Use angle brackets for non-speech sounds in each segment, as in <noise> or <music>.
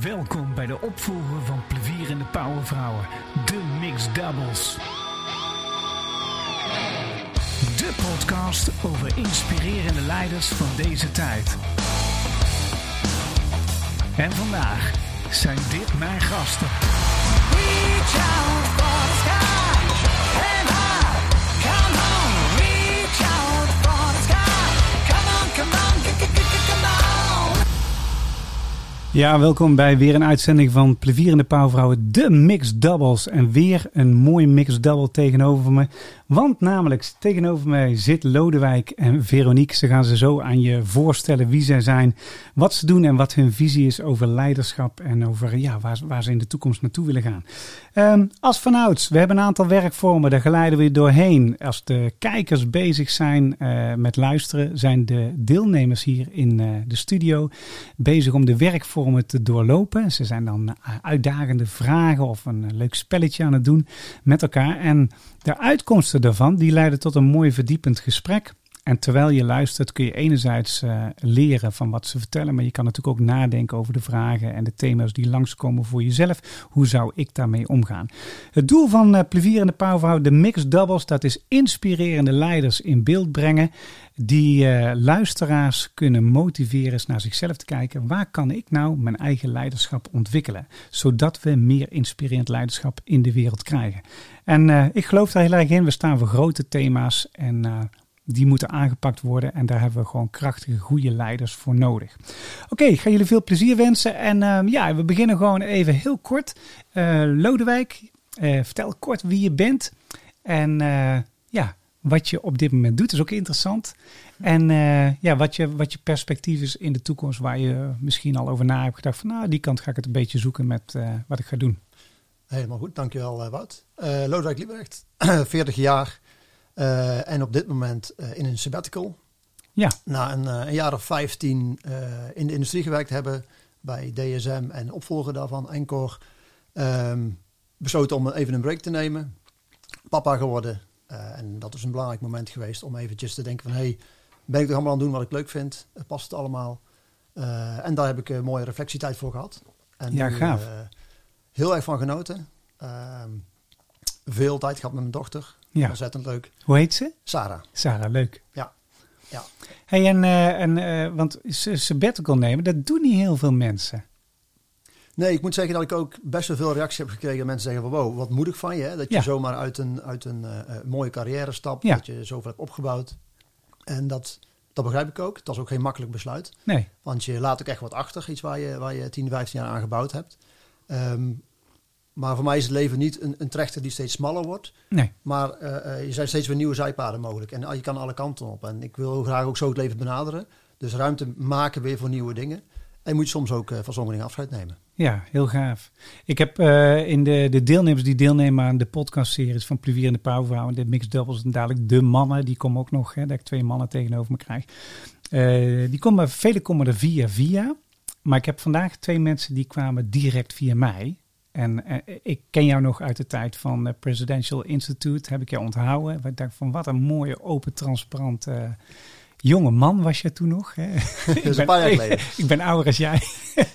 Welkom bij de opvolger van plevierende powervrouwen, de Mixed Doubles. De podcast over inspirerende leiders van deze tijd. En vandaag zijn dit mijn gasten. Ja, welkom bij weer een uitzending van Plevierende Pauwvrouwen, de Mixed Doubles. En weer een mooi Mixed Double tegenover me. Want namelijk tegenover mij zit Lodewijk en Veronique. Ze gaan ze zo aan je voorstellen wie zij zijn, wat ze doen en wat hun visie is over leiderschap en over ja, waar, waar ze in de toekomst naartoe willen gaan. Ehm, als vanouds, we hebben een aantal werkvormen, daar geleiden we doorheen. Als de kijkers bezig zijn eh, met luisteren, zijn de deelnemers hier in eh, de studio bezig om de werkvormen te doorlopen. Ze zijn dan eh, uitdagende vragen of een leuk spelletje aan het doen met elkaar. En de uitkomsten daarvan, die leiden tot een mooi verdiepend gesprek. En terwijl je luistert kun je enerzijds eh, leren van wat ze vertellen, maar je kan natuurlijk ook nadenken over de vragen en de thema's die langskomen voor jezelf. Hoe zou ik daarmee omgaan? Het doel van Plevierende Pauwvrouw, de Mixed Doubles, dat is inspirerende leiders in beeld brengen die eh, luisteraars kunnen motiveren eens naar zichzelf te kijken. Waar kan ik nou mijn eigen leiderschap ontwikkelen? Zodat we meer inspirerend leiderschap in de wereld krijgen. En ik geloof daar heel erg in. We staan voor grote thema's en die moeten aangepakt worden. En daar hebben we gewoon krachtige, goede leiders voor nodig. Oké, okay, ga jullie veel plezier wensen. En uh, ja, we beginnen gewoon even heel kort. Uh, Lodewijk, uh, vertel kort wie je bent. En ja, wat je op dit moment doet. Is ook interessant. En ja, wat je, wat je perspectief is in de toekomst. Waar je misschien al over na hebt gedacht. Van nou, die kant ga ik het een beetje zoeken met wat ik ga doen. Helemaal goed, dankjewel Wout. Lodewijk Liebrecht, <clears throat> 40 jaar. Uh, en op dit moment uh, in een sabbatical. Ja. Na een, uh, een jaar of 15 in de industrie gewerkt hebben bij DSM en opvolger daarvan, Encore. Um, besloten om even een break te nemen. Papa geworden. en dat is een belangrijk moment geweest om eventjes te denken van... hey, ben ik toch allemaal aan het doen wat ik leuk vind? Past het allemaal? en daar heb ik een mooie reflectietijd voor gehad. En ja, gaaf. heel erg van genoten. Veel tijd gehad met mijn dochter. Ja. Ontzettend leuk. Hoe heet ze? Sarah. Sarah, leuk. Ja. ja. Hey, en, uh, en uh, want sabbatical nemen, dat doen niet heel veel mensen. Nee, ik moet zeggen dat ik ook best wel veel reacties heb gekregen. Mensen zeggen van wow, wat moedig van je. Hè? Dat je ja. zomaar uit een, uit een uh, mooie carrière stapt. Ja. Dat je zoveel hebt opgebouwd. En dat, dat begrijp ik ook. Dat is ook geen makkelijk besluit. Nee. Want je laat ook echt wat achter. Iets waar je, waar je 10, 15 jaar aan gebouwd hebt. Um, maar voor mij is het leven niet een, een trechter die steeds smaller wordt. Nee. Maar uh, uh, er zijn steeds weer nieuwe zijpaden mogelijk. En uh, je kan alle kanten op. En ik wil graag ook zo het leven benaderen. Dus ruimte maken weer voor nieuwe dingen. En moet je soms ook van sommige dingen afscheid nemen. Ja, heel gaaf. Ik heb uh, in de, de deelnemers die deelnemen aan de podcastseries van Plevierende Pauwvrouwen, de Mixed Doubles en dadelijk de mannen, die komen ook nog, hè, dat ik twee mannen tegenover me krijg. Uh, die komen, vele komen er via via. Maar ik heb vandaag twee mensen die kwamen direct via mij. En uh, ik ken jou nog uit de tijd van uh, Presidential Institute, heb ik jou onthouden. Ik dacht van wat een mooie, open, transparante uh, jonge man was je toen nog. Hè? <laughs> Dat is een paar jaar <laughs> geleden. Ik, ik ben ouder als jij.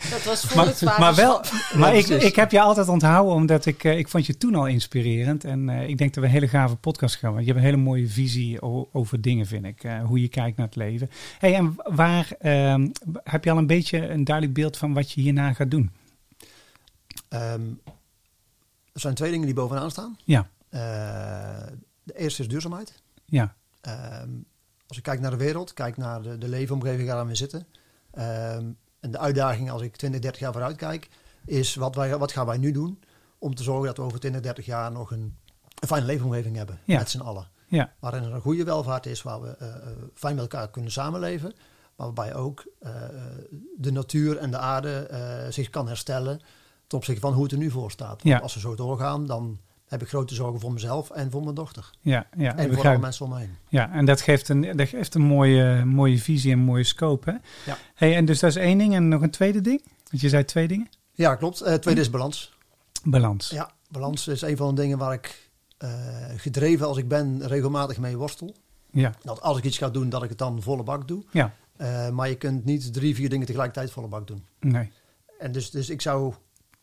Dat was voor maar, het maar wel, maar Ja, ik, ik heb je altijd onthouden omdat ik, uh, ik vond je toen al inspirerend. En uh, ik denk dat we een hele gave podcast gaan. Want je hebt een hele mooie visie over dingen, vind ik. Uh, hoe je kijkt naar het leven. Hey, en waar uh, heb je al een beetje een duidelijk beeld van wat je hierna gaat doen? Um, er zijn twee dingen die bovenaan staan. Ja. Uh, de eerste is duurzaamheid. Ja. Um, als ik kijk naar de wereld, kijk naar de, de leefomgeving waarin we zitten. Um, en de uitdaging als ik 20, 30 jaar vooruit kijk, is wat, wij, wat gaan wij nu doen om te zorgen dat we over 20, 30 jaar nog een, een fijne leefomgeving hebben Ja. met z'n allen. Ja. Waarin er een goede welvaart is, waar we uh, fijn met elkaar kunnen samenleven. Maar waarbij ook uh, de natuur en de aarde zich kan herstellen ten opzichte van hoe het er nu voor staat. Want Ja. als we zo doorgaan, dan heb ik grote zorgen voor mezelf en voor mijn dochter. Ja, ja, En voor alle mensen om me heen. ja, en dat geeft een, dat geeft een mooie, mooie visie en een mooie scope. Hè? Ja. Hey, en dus dat is één ding. En nog een tweede ding? Want je zei twee dingen. Ja, klopt. Uh, tweede is balans. Balans. Ja, balans is een van de dingen waar ik uh, gedreven als ik ben regelmatig mee worstel. Ja. Dat als ik iets ga doen, dat ik het dan volle bak doe. Ja. Uh, maar je kunt niet drie, vier dingen tegelijkertijd volle bak doen. Nee. en dus, dus ik zou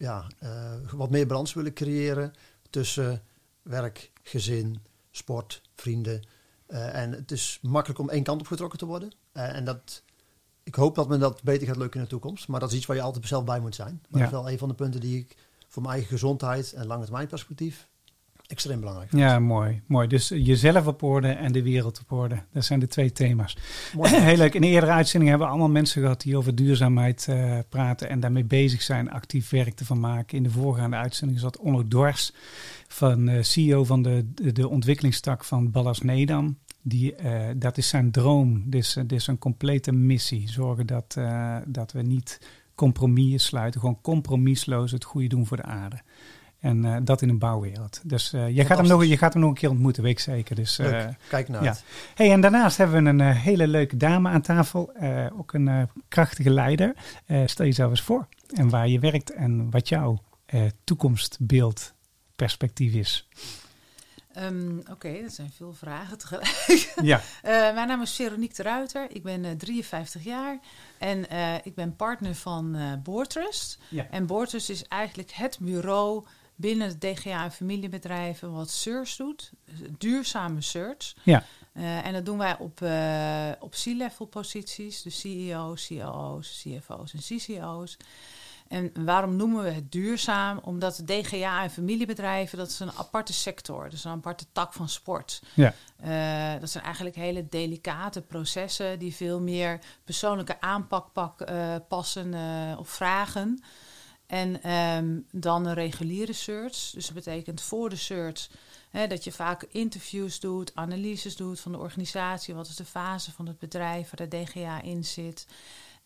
ja, eh, wat meer balans willen creëren tussen werk, gezin, sport, vrienden. Eh, en het is makkelijk om één kant op getrokken te worden. Eh, en dat, ik hoop dat me dat beter gaat lukken in de toekomst. Maar dat is iets waar je altijd zelf bij moet zijn. Maar Ja. dat is wel een van de punten die ik voor mijn eigen gezondheid en lange termijn perspectief extreem belangrijk. Ja, mooi, mooi. Dus jezelf op orde en de wereld op orde. Dat zijn de twee thema's. Mooi. <clears throat> Heel leuk. In de eerdere uitzending hebben we allemaal mensen gehad die over duurzaamheid eh, praten en daarmee bezig zijn, actief werk ervan maken. In de voorgaande uitzending zat Onno Dors, van, eh, CEO van de, de, de ontwikkelingstak van Ballas Nedam. Die, eh, dat is zijn droom. Dit is, dit is een complete missie. Zorgen dat, dat we niet compromissen sluiten, gewoon compromisloos het goede doen voor de aarde. En eh, dat in een bouwwereld. Dus eh, je, gaat hem nog, je gaat hem nog een keer ontmoeten, weet ik zeker. Dus, eh, Leuk. Kijk naar ja. uit. Hey, en daarnaast hebben we een hele leuke dame aan tafel. eh, ook een eh, krachtige leider. Eh, stel jezelf eens voor. En waar je werkt en wat jouw eh, toekomstbeeld perspectief is. Ehm, Oké, dat zijn veel vragen tegelijk. <laughs> Ja, Eh, mijn naam is Veronique de Ruiter. Ik ben eh, 53 jaar en eh, ik ben partner van eh Boortrust. Ja. En Boortrust is eigenlijk het bureau binnen het DGA en familiebedrijven wat search doet. Duurzame search. ja, Eh, en dat doen wij op, eh, op C-level posities. Dus CEO's, COO's, CFO's en CCO's. En waarom noemen we het duurzaam? Omdat DGA en familiebedrijven, dat is een aparte sector. Dat is een aparte tak van sport. ja, Eh, dat zijn eigenlijk hele delicate processen die veel meer persoonlijke aanpak pak, passen eh, of vragen. En ehm, dan een reguliere search. Dus dat betekent voor de search hè, dat je vaak interviews doet, analyses doet van de organisatie. Wat is de fase van het bedrijf waar de DGA in zit?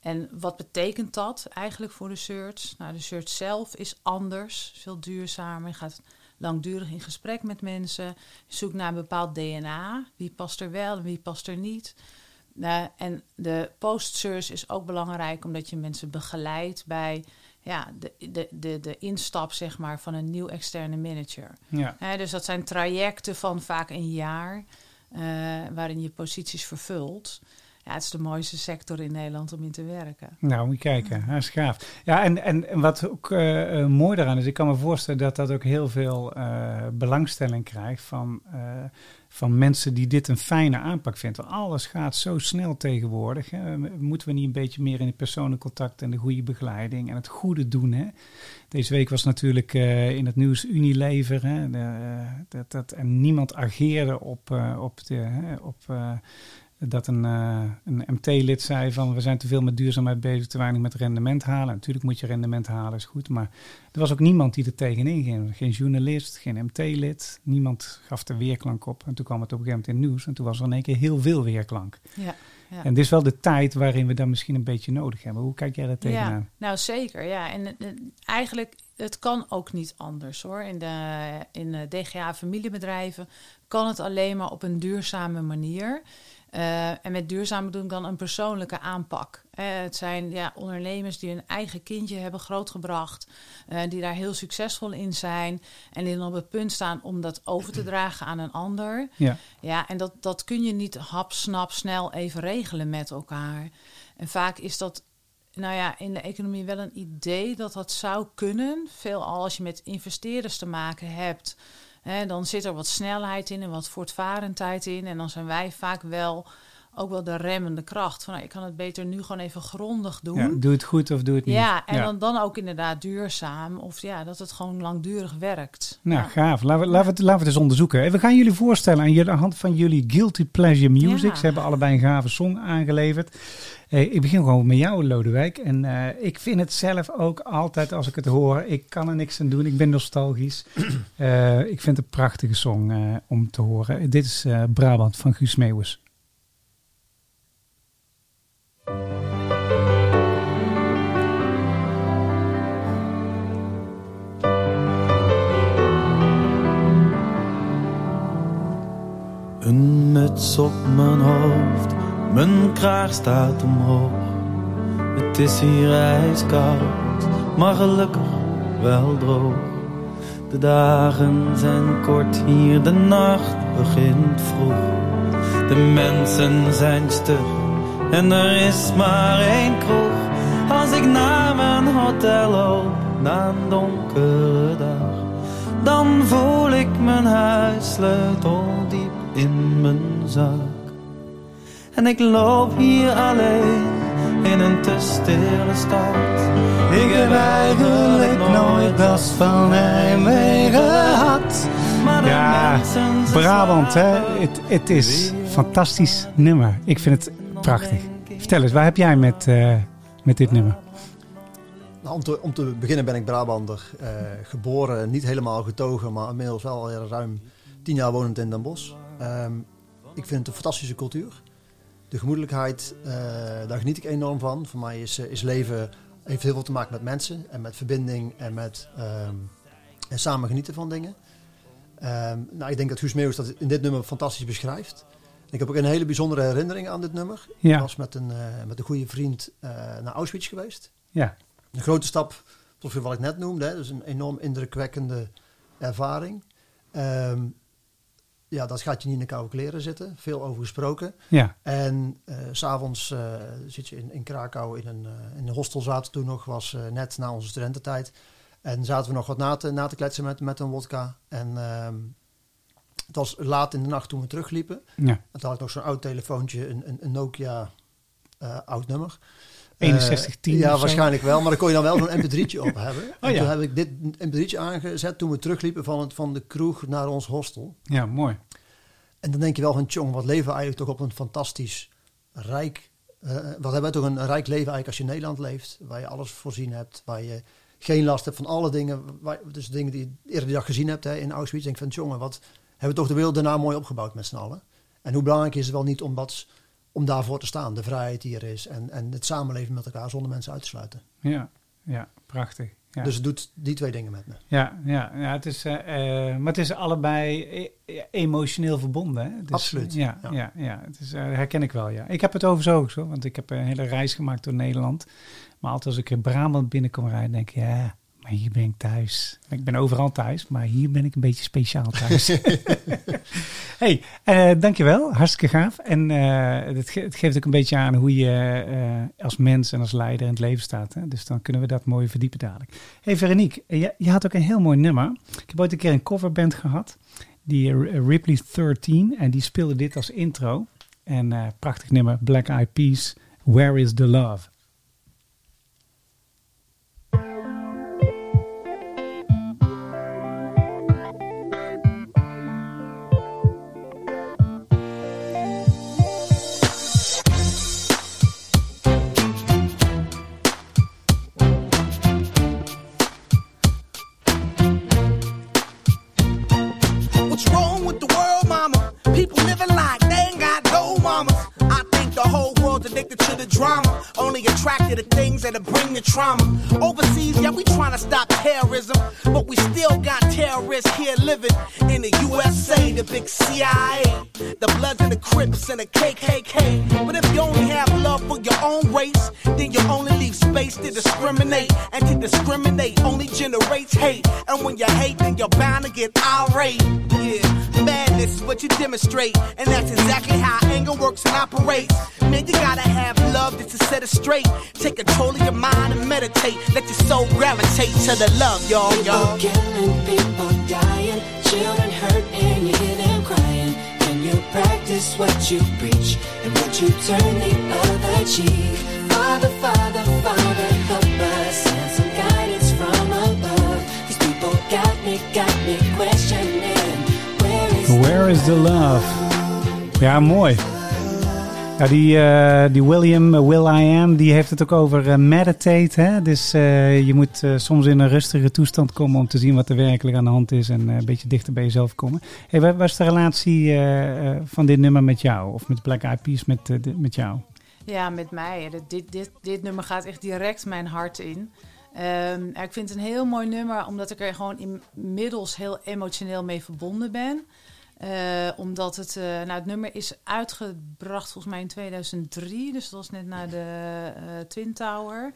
En wat betekent dat eigenlijk voor de search? Nou, de search zelf is anders, veel duurzamer. Je gaat langdurig in gesprek met mensen. Je zoekt naar een bepaald DNA. Wie past er wel en wie past er niet? Eh, en de post-search is ook belangrijk omdat je mensen begeleidt bij ja, de, de, de, de instap zeg maar, van een nieuw externe manager. ja. Dus dat zijn trajecten van vaak een jaar eh, waarin je posities vervult. Ja, het is de mooiste sector in Nederland om in te werken. Nou, moet je kijken. Dat is gaaf. Ja, en, en, en wat ook eh, eh, mooi daaraan is, ik kan me voorstellen dat dat ook heel veel belangstelling krijgt van, van mensen die dit een fijne aanpak vinden. Alles gaat zo snel tegenwoordig. Hè. Moeten we niet een beetje meer in het persoonlijk contact en de goede begeleiding en het goede doen? Hè? Deze week was natuurlijk eh, in het nieuws Unilever. Hè, de, eh, dat, dat, en niemand ageerde op, eh, op, de, hè, op dat een, eh, een MT-lid zei van we zijn te veel met duurzaamheid bezig, te weinig met rendement halen. Natuurlijk moet je rendement halen, is goed. Maar er was ook niemand die er tegenin ging. Geen journalist, geen MT-lid. Niemand gaf er weerklank op. En toen kwam het op een gegeven moment in het nieuws. En toen was er in één keer heel veel weerklank. Ja, ja. En dit is wel de tijd waarin we dat misschien een beetje nodig hebben. Hoe kijk jij daar tegenaan? Ja, nou zeker. Ja. En eh, eigenlijk, het kan ook niet anders hoor. In de, in de DGA familiebedrijven kan het alleen maar op een duurzame manier. Eh, en met duurzaam bedoel ik dan een persoonlijke aanpak. Eh, het zijn ja, ondernemers die hun eigen kindje hebben grootgebracht, eh, die daar heel succesvol in zijn en die dan op het punt staan om dat over te dragen aan een ander. Ja, Ja, en dat, dat kun je niet hap, snap, snel even regelen met elkaar. En vaak is dat, nou ja, in de economie wel een idee dat dat zou kunnen. Veelal als je met investeerders te maken hebt, dan zit er wat snelheid in en wat voortvarendheid in. En dan zijn wij vaak wel ook wel de remmende kracht. Van, nou, ik kan het beter nu gewoon even grondig doen. ja, doe het goed of doe het niet. Ja, en Dan, dan ook inderdaad duurzaam. Of ja, dat het gewoon langdurig werkt. Nou, Ja. gaaf. Laten we, laten, we het, laten we het eens onderzoeken. En We gaan jullie voorstellen aan de hand van jullie Guilty Pleasure Music. Ze hebben allebei een gave song aangeleverd. Eh, ik begin gewoon met jou, Lodewijk. En eh, ik vind het zelf ook altijd, als ik het hoor, ik kan er niks aan doen. Ik ben nostalgisch. <clears throat> Eh, ik vind het een prachtige song om te horen. Dit is Brabant van Guus Meeuwis. Een muts op mijn hoofd, mijn kraag staat omhoog. Het is hier ijskoud, maar gelukkig wel droog. De dagen zijn kort hier, de nacht begint vroeg. De mensen zijn stug en er is maar één kroeg. Als ik naar mijn hotel op na een donkere dag. Dan voel ik mijn huissleutel diep in mijn zak. En ik loop hier alleen in een te stille stad. Ik heb eigenlijk nooit last van heimwee gehad. Ja, Brabant, hè? Het, het is een fantastisch nummer. Ik vind het prachtig. Vertel eens, waar heb jij met, eh, met dit nummer? Nou, om, te, beginnen ben ik Brabander. eh, geboren, niet helemaal getogen, maar inmiddels wel ruim tien jaar wonend in Den Bosch. Ehm, ik vind het een fantastische cultuur. De gemoedelijkheid, eh, daar geniet ik enorm van. Voor mij is, is leven, heeft heel veel te maken met mensen en met verbinding en met ehm, en samen genieten van dingen. Ehm, nou, ik denk dat Meeuwis dat in dit nummer fantastisch beschrijft. Ik heb ook een hele bijzondere herinnering aan dit nummer. Ik was met een, eh, met een goede vriend eh, naar Auschwitz geweest. ja, Een grote stap, tot wat ik net noemde. Hè. Dus een enorm indrukwekkende ervaring. Ehm, ja, dat gaat je niet in de koude kleren zitten. Veel over gesproken. ja. En s s'avonds zit je in, in Krakau in een, in een hostel zaten toen nog. Was net na onze studententijd. En zaten we nog wat na te, na te kletsen met, met een wodka. En ehm, het was laat in de nacht toen we terugliepen. ja. En toen had ik nog zo'n oud telefoontje, een, een, een Nokia eh, oud nummer. 6110 Eh, ja, waarschijnlijk wel. Maar dan kon je dan wel zo'n mp3'tje <laughs> op hebben. en Oh ja. toen heb ik dit mp3'tje aangezet toen we terugliepen van, het, van de kroeg naar ons hostel. Ja, mooi. En dan denk je wel van, tjong, wat leven we eigenlijk toch op een fantastisch rijk... eh, wat hebben we toch een, een rijk leven eigenlijk als je in Nederland leeft. Waar je alles voorzien hebt. Waar je geen last hebt van alle dingen. Waar, dus dingen die je eerder die dag gezien hebt hè, in Auschwitz. Denk van, jongen, wat hebben we toch de wereld daarna mooi opgebouwd met z'n allen. En hoe belangrijk is het wel niet om, dat, om daarvoor te staan. De vrijheid die er is. En, en het samenleven met elkaar zonder mensen uit te sluiten. Ja, ja, prachtig. Ja. Dus het doet die twee dingen met me. Ja, ja, ja het is, eh, eh, maar het is allebei e- e- emotioneel verbonden. Hè? Dus, Absoluut, Ja, ja. ja. ja, het is, eh, herken ik wel, ja. Ik heb het overigens ook zo, want ik heb een hele reis gemaakt door Nederland. Maar altijd als ik in Brabant binnenkom rijden, denk ik, ja, maar hier ben ik thuis. Ik ben overal thuis, maar hier ben ik een beetje speciaal thuis. <laughs> hey, eh, dankjewel. Hartstikke gaaf. En eh, het, ge- het geeft ook een beetje aan hoe je eh, als mens en als leider in het leven staat. Hè? Dus dan kunnen we dat mooi verdiepen dadelijk. Hey Veronique, je, je had ook een heel mooi nummer. Ik heb ooit een keer een coverband gehad. Die Ripley 13. En die speelde dit als intro. En prachtig nummer. Black Eyed Peas. Where is the love? The drama. Only attracted to things that'll bring the trauma. Overseas, yeah, we trying to stop terrorism. But we still got terrorists here living in the USA, the big CIA. The Bloods and the Crips and the KKK. But if you only have love for your own race, then you only leave space to discriminate. And to discriminate only generates hate. And when you hate, then you're bound to get irate. Yeah, madness is what you demonstrate. And that's exactly how anger works and operates. Man, you gotta have love just to set it straight. Take control of your mind and meditate. Let your soul gravitate to the love, y'all, y'all. People killing, people dying, children hurt, and you hear them crying. Can you practice what you preach and would you turn the other cheek? Father, Father, Father, Where is the love? Ja, mooi. Ja, die, eh, die William eh, Will I Am, die heeft het ook over eh, meditate. Hè? Dus je moet soms in een rustige toestand komen om te zien wat er werkelijk aan de hand is. En een beetje dichter bij jezelf komen. Hey, wat was de relatie van dit nummer met jou? Of met Black Eyed Peas met, met jou? Ja, met mij. Dit, dit, dit, nummer gaat echt direct mijn hart in. Ehm, ik vind het een heel mooi nummer, omdat ik er gewoon inmiddels heel emotioneel mee verbonden ben. Eh, omdat het, eh, nou, het nummer is uitgebracht volgens mij in 2003, dus dat was net na de eh, Twin Tower.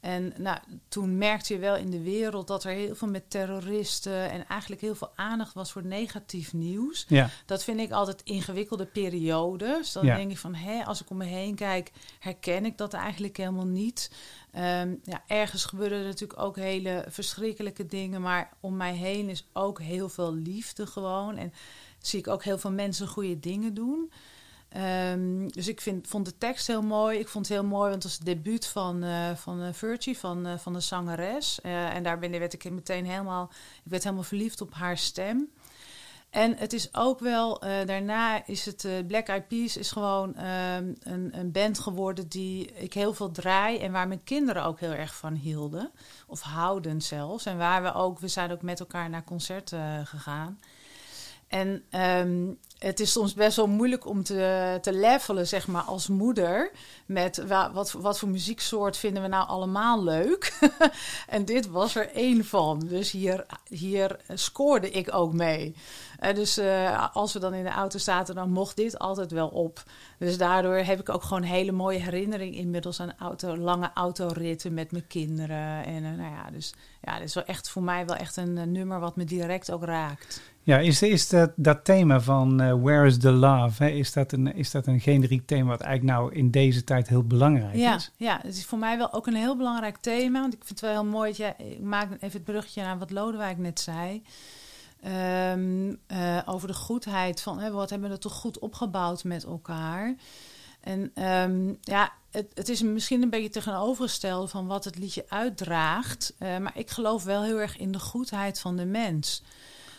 En nou, toen merkte je wel in de wereld dat er heel veel met terroristen en eigenlijk heel veel aandacht was voor negatief nieuws. Ja, Dat vind ik altijd ingewikkelde periodes. Dan Ja. denk ik van, hé, als ik om me heen kijk, herken ik dat eigenlijk helemaal niet. Ehm, ja, ergens gebeuren er natuurlijk ook hele verschrikkelijke dingen, maar om mij heen is ook heel veel liefde gewoon. En zie ik ook heel veel mensen goede dingen doen. Ehm, dus ik vind, vond de tekst heel mooi. Ik vond het heel mooi, want het was het debuut van, eh van eh, Virgie, van, eh, van de zangeres. En daar werd ik meteen helemaal, ik werd helemaal verliefd op haar stem. En het is ook wel, daarna is het, Black Eyed Peas is gewoon ehm, een, een band geworden die ik heel veel draai en waar mijn kinderen ook heel erg van hielden. Of houden zelfs. En waar we ook, we zijn ook met elkaar naar concerten gegaan. En ehm, het is soms best wel moeilijk om te, te levelen, zeg maar, als moeder. Met wa- wat, wat voor muzieksoort vinden we nou allemaal leuk? <laughs> en dit was er één van. Dus hier, hier scoorde ik ook mee. Eh, dus eh, als we dan in de auto zaten, dan mocht dit altijd wel op. Dus daardoor heb ik ook gewoon hele mooie herinnering inmiddels aan auto, lange autoritten met mijn kinderen. En eh, nou ja, dus ja, dit is wel echt voor mij wel echt een nummer wat me direct ook raakt. Ja is, is dat, dat thema van eh, Where is the Love, hè, is, dat een, is dat een generiek thema wat eigenlijk nou in deze tijd heel belangrijk Ja, is? ja, het is voor mij wel ook een heel belangrijk thema. Want ik vind het wel heel mooi dat jij, ik maak even het bruggetje naar wat Lodewijk net zei. Ehm, eh, over de goedheid van hè, wat hebben we er toch goed opgebouwd met elkaar. En ehm, ja, het, het is misschien een beetje tegenovergestelde van wat het liedje uitdraagt. Eh, maar ik geloof wel heel erg in de goedheid van de mens.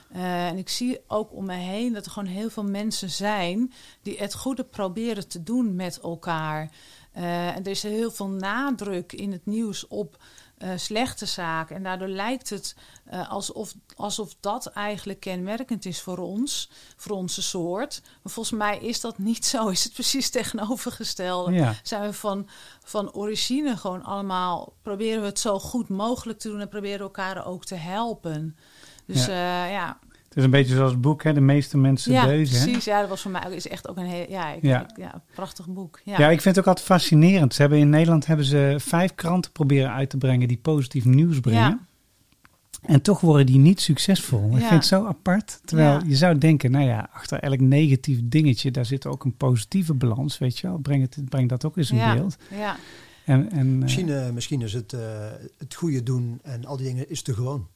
Eh, en ik zie ook om me heen dat er gewoon heel veel mensen zijn die het goede proberen te doen met elkaar. Eh, en er is heel veel nadruk in het nieuws op eh, slechte zaken. En daardoor lijkt het alsof, alsof dat eigenlijk kenmerkend is voor ons, voor onze soort. Maar volgens mij is dat niet zo. Is het precies <laughs> tegenovergestelde. Ja. Zijn we van, van origine gewoon allemaal, proberen we het zo goed mogelijk te doen en proberen elkaar ook te helpen. Dus ja, ja. Het is een beetje zoals het boek, hè, de meeste mensen ja deuzen. hè? precies. Ja, dat was voor mij ook is echt ook een heel, ja, ik, Ja. ik- ja, prachtig boek. Ja, Ja. ik vind het ook altijd fascinerend. Ze hebben in Nederland hebben ze vijf kranten proberen uit te brengen die positief nieuws brengen. Ja. En toch worden die niet succesvol. Ik Ja. vind het zo apart. Terwijl Ja. je zou denken, nou ja, achter elk negatief dingetje, daar zit ook een positieve balans, weet je wel. Breng, het, breng dat ook eens in ja, beeld. ja, En, en, eh, Misschien, eh, misschien is het, eh, het goede doen en al die dingen is te gewoon.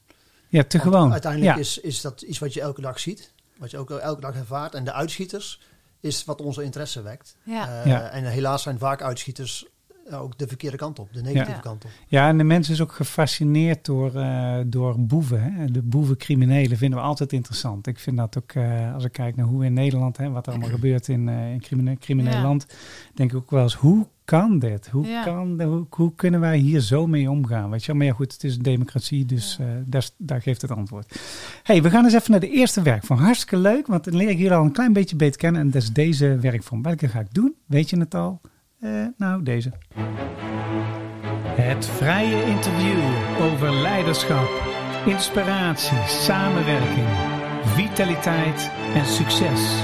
Ja, te Want gewoon. Uiteindelijk ja. is, is dat iets wat je elke dag ziet. Wat je ook elke dag ervaart. En de uitschieters is wat onze interesse wekt. ja. Eh, Ja. En helaas zijn vaak uitschieters ook de verkeerde kant op. De negatieve Ja. kant op. Ja, en de mens is ook gefascineerd door, eh, door boeven. Hè? De boevencriminelen vinden we altijd interessant. Ik vind dat ook, eh, als ik kijk naar hoe we in Nederland, hè, wat er allemaal gebeurt in, eh in crimineel, crimineel Ja. land, denk ik ook wel eens, hoe kan dit? Hoe, Ja. kan, hoe, hoe kunnen wij hier zo mee omgaan? Weet je? wel? Maar ja, goed, het is een democratie, dus eh, daar, geeft het antwoord. hey, we gaan eens even naar de eerste werkvorm. Hartstikke leuk, want dan leer ik jullie al een klein beetje beter kennen. En dat is deze werkvorm. Welke ga ik doen? Weet je het al? Eh, nou, deze. Het vrije interview over leiderschap, inspiratie, samenwerking, vitaliteit en succes.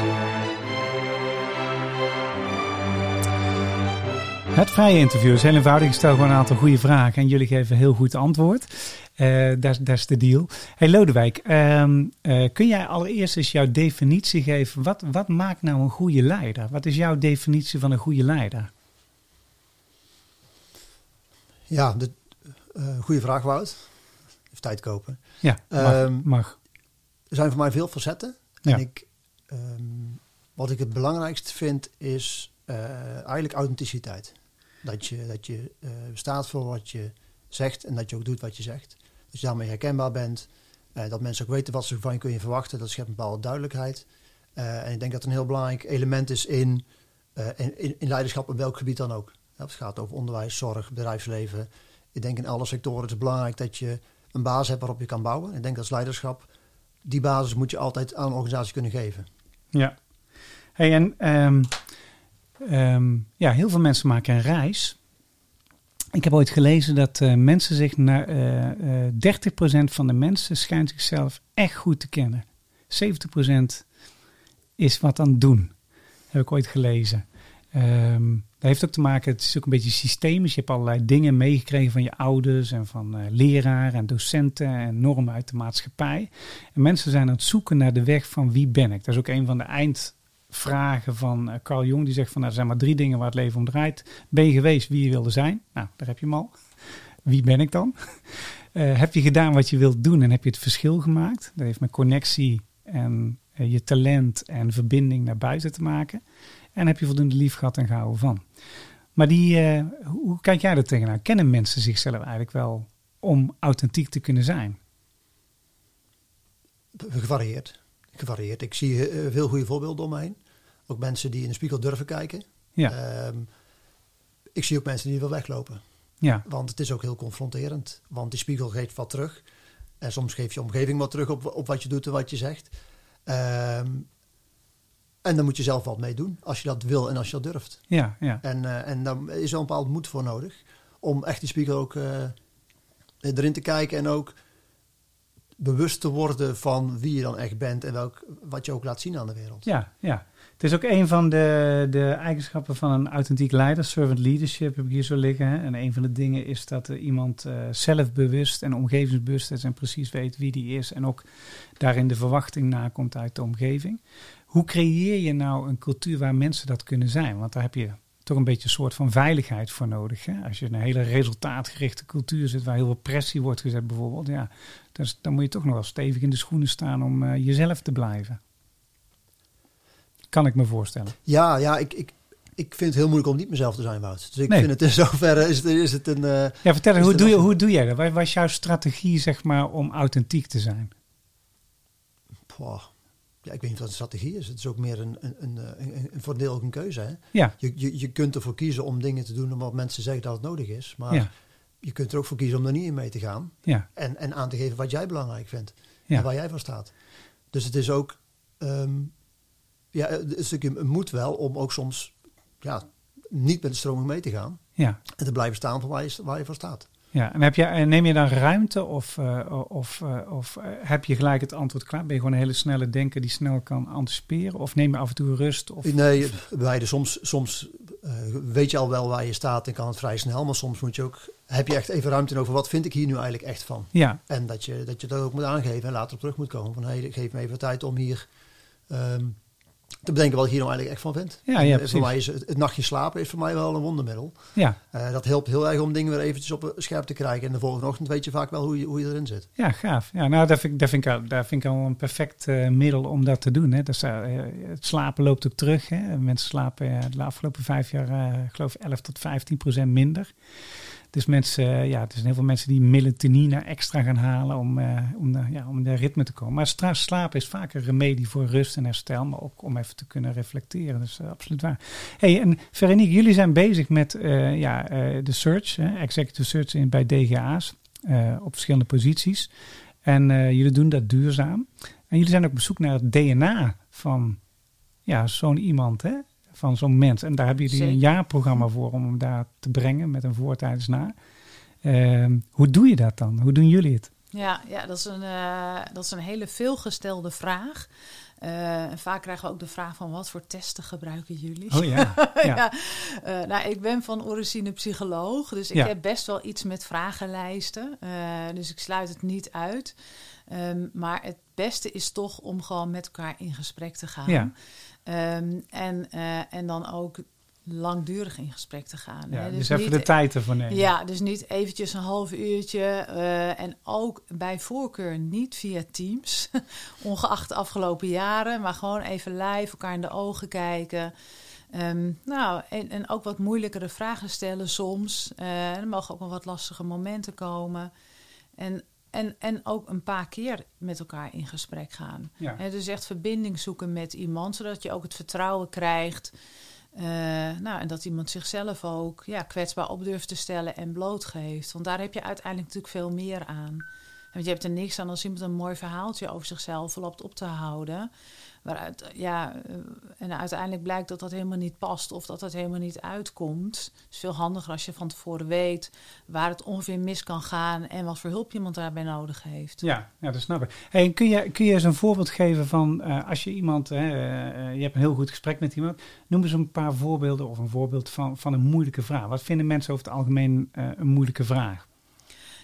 Het vrije interview is heel eenvoudig. Ik stel gewoon een aantal goede vragen en jullie geven heel goed antwoord. Eh dat, is de deal. Hey Lodewijk, ehm, eh, kun jij allereerst eens jouw definitie geven? Wat, wat maakt nou een goede leider? Wat is jouw definitie van een goede leider? Ja, de, eh, goede vraag Wout. Even tijd kopen. Ja, mag. Ehm, mag. Er zijn voor mij veel facetten. Ja. En ik, ehm, wat ik het belangrijkst vind is eigenlijk authenticiteit. Dat je, dat je eh, staat voor wat je zegt en dat je ook doet wat je zegt. Dat je daarmee herkenbaar bent. eh, dat mensen ook weten wat ze van je kunnen verwachten. Dat schept een bepaalde duidelijkheid. Eh, en ik denk dat een heel belangrijk element is in, in, in, leiderschap op welk gebied dan ook. Ja, het gaat over onderwijs, zorg, bedrijfsleven. Ik denk in alle sectoren het is belangrijk dat je een basis hebt waarop je kan bouwen. Ik denk dat leiderschap die basis moet je altijd aan een organisatie kunnen geven. Ja. Hey, en ehm, ehm, ja, heel veel mensen maken een reis. Ik heb ooit gelezen dat eh, mensen zich naar eh eh 30% van de mensen schijnt zichzelf echt goed te kennen. 70% is wat aan het doen. Heb ik ooit gelezen. Ehm, dat heeft ook te maken, het is ook een beetje systemisch. Je hebt allerlei dingen meegekregen van je ouders en van eh leraren en docenten en normen uit de maatschappij. En mensen zijn aan het zoeken naar de weg van wie ben ik. Dat is ook een van de eindvragen van eh, Carl Jung. Die zegt van nou, er zijn maar drie dingen waar het leven om draait. Ben je geweest wie je wilde zijn? Nou, daar heb je hem al. Wie ben ik dan? <laughs> Eh, heb je gedaan wat je wilt doen en heb je het verschil gemaakt? Dat heeft met connectie en eh, je talent en verbinding naar buiten te maken. En heb je voldoende lief gehad en gehouden van. Maar die, hoe kijk jij er tegenaan? Kennen mensen zichzelf eigenlijk wel om authentiek te kunnen zijn? Gevarieerd. Gevarieerd. Ik zie veel goede voorbeelden om me heen. Ook mensen die in de spiegel durven kijken. Ja, Ehm, ik zie ook mensen die wel weglopen. ja, Want het is ook heel confronterend. Want die spiegel geeft wat terug. En soms geeft je omgeving wat terug op, op wat je doet en wat je zegt. Ehm, en dan moet je zelf wat mee doen. Als je dat wil en als je dat durft. ja, ja. En, eh, en dan is er een bepaald moed voor nodig. Om echt die spiegel ook eh, erin te kijken. En ook bewust te worden van wie je dan echt bent. En welk, wat je ook laat zien aan de wereld. Ja, ja. Het is ook een van de, de eigenschappen van een authentiek leider. Servant leadership heb ik hier zo liggen. En een van de dingen is dat iemand eh, zelfbewust en omgevingsbewust is en precies weet wie die is. En ook daarin de verwachting nakomt uit de omgeving. Hoe creëer je nou een cultuur waar mensen dat kunnen zijn? Want daar heb je toch een beetje een soort van veiligheid voor nodig. Hè? Als je in een hele resultaatgerichte cultuur zit waar heel veel pressie wordt gezet bijvoorbeeld. Ja, dus dan moet je toch nog wel stevig in de schoenen staan om eh, jezelf te blijven. Kan ik me voorstellen. Ja, ja ik, ik, ik vind het heel moeilijk om niet mezelf te zijn, Wout. Dus ik Nee. vind het in <laughs> zoverre is het, is het een... eh, Ja, vertel eens, hoe doe, je, hoe doe jij dat? Wat was jouw strategie, zeg maar, om authentiek te zijn? Poh. Ja, ik weet niet wat een strategie is. Het is ook meer een, een, een, een, een voor een deel ook een keuze. Hè? Ja, Je, je, je kunt ervoor kiezen om dingen te doen omdat mensen zeggen dat het nodig is. Maar ja, je kunt er ook voor kiezen om er niet in mee te gaan. ja, En, en aan te geven wat jij belangrijk vindt. Ja. En waar jij voor staat. Dus het is ook ehm, ja, een stukje moed wel om ook soms ja, niet met de stroming mee te gaan. ja. En te blijven staan voor waar je, waar je voor staat. ja. En heb je, eh, neem je dan ruimte of, eh, of, eh, of eh, heb je gelijk het antwoord klaar? Ben je gewoon een hele snelle denker die snel kan anticiperen? Of neem je af en toe rust? Of, Nee, beide. Soms, soms eh, weet je al wel waar je staat en kan het vrij snel. Maar soms moet je ook, heb je echt even ruimte over wat vind ik hier nu eigenlijk echt van. Ja, En dat je dat, je dat ook moet aangeven en later op terug moet komen. Van hey, geef me even tijd om hier ehm, te bedenken wat ik hier nou eigenlijk echt van vind. Ja, ja, eh, precies. voor mij is het, het nachtje slapen is voor mij wel een wondermiddel. ja, Eh, dat helpt heel erg om dingen weer eventjes op scherp te krijgen. En de volgende ochtend weet je vaak wel hoe je, hoe je erin zit. ja, gaaf. Ja, nou, dat vind, ik- dat vind, ik, al- dat vind ik al een perfect eh, middel om dat te doen. Hè. Dus, het slapen loopt ook terug. Hè. Mensen slapen de afgelopen vijf jaar, eh, ik geloof 11 tot 15 procent minder. Dus mensen, ja, er zijn heel veel mensen die melatonine extra gaan halen om, eh, om, ja, om in de ritme te komen. Maar slapen is vaak een remedie voor rust en herstel, maar ook om even te kunnen reflecteren. Dus eh, absoluut waar. Hey, en Veronique, jullie zijn bezig met eh, ja, de search, executive search in, bij DGA's op verschillende posities. En jullie doen dat duurzaam. En jullie zijn ook op zoek naar het DNA van ja, zo'n iemand, hè? Van zo'n mens. En daar hebben jullie een Zeker. jaarprogramma voor om hem daar te brengen met een voor, tijdens, na. Ehm, hoe doe je dat dan? Hoe doen jullie het? Ja, ja dat, is een, eh, dat is een hele veelgestelde vraag. Eh, en vaak krijgen we ook de vraag van wat voor testen gebruiken jullie? Oh ja, <laughs> ja. ja. Eh, nou, ik ben van origine psycholoog, dus ik Ja. heb best wel iets met vragenlijsten. Dus ik sluit het niet uit. Ehm, maar het beste is toch om gewoon met elkaar in gesprek te gaan. Ja. Ehm, en, eh, en dan ook langdurig in gesprek te gaan. Ja, hè. dus, even niet- de tijd ervoor nemen. ja, dus niet eventjes een half uurtje. eh, en ook bij voorkeur niet via Teams. <laughs> Ongeacht de afgelopen jaren. Maar gewoon even live elkaar in de ogen kijken. Ehm, nou, en, en ook wat moeilijkere vragen stellen soms. Eh, er mogen ook wel wat lastige momenten komen. En, en, en ook een paar keer met elkaar in gesprek gaan. Ja. Dus echt verbinding zoeken met iemand, zodat je ook het vertrouwen krijgt. Eh, nou, en dat iemand zichzelf ook ja, kwetsbaar op durft te stellen en blootgeeft. Want daar heb je uiteindelijk natuurlijk veel meer aan. Want je hebt er niks aan als iemand een mooi verhaaltje over zichzelf loopt op te houden. Waaruit, ja, eh, en uiteindelijk blijkt dat dat helemaal niet past of dat het helemaal niet uitkomt. Het is veel handiger als je van tevoren weet waar het ongeveer mis kan gaan en wat voor hulp iemand daarbij nodig heeft. Ja, ja dat snap ik. Hey, kun, je, kun je eens een voorbeeld geven van eh, als je iemand, hè, eh, eh, je hebt een heel goed gesprek met iemand, noem eens een paar voorbeelden of een voorbeeld van, van een moeilijke vraag. Wat vinden mensen over het algemeen eh, een moeilijke vraag?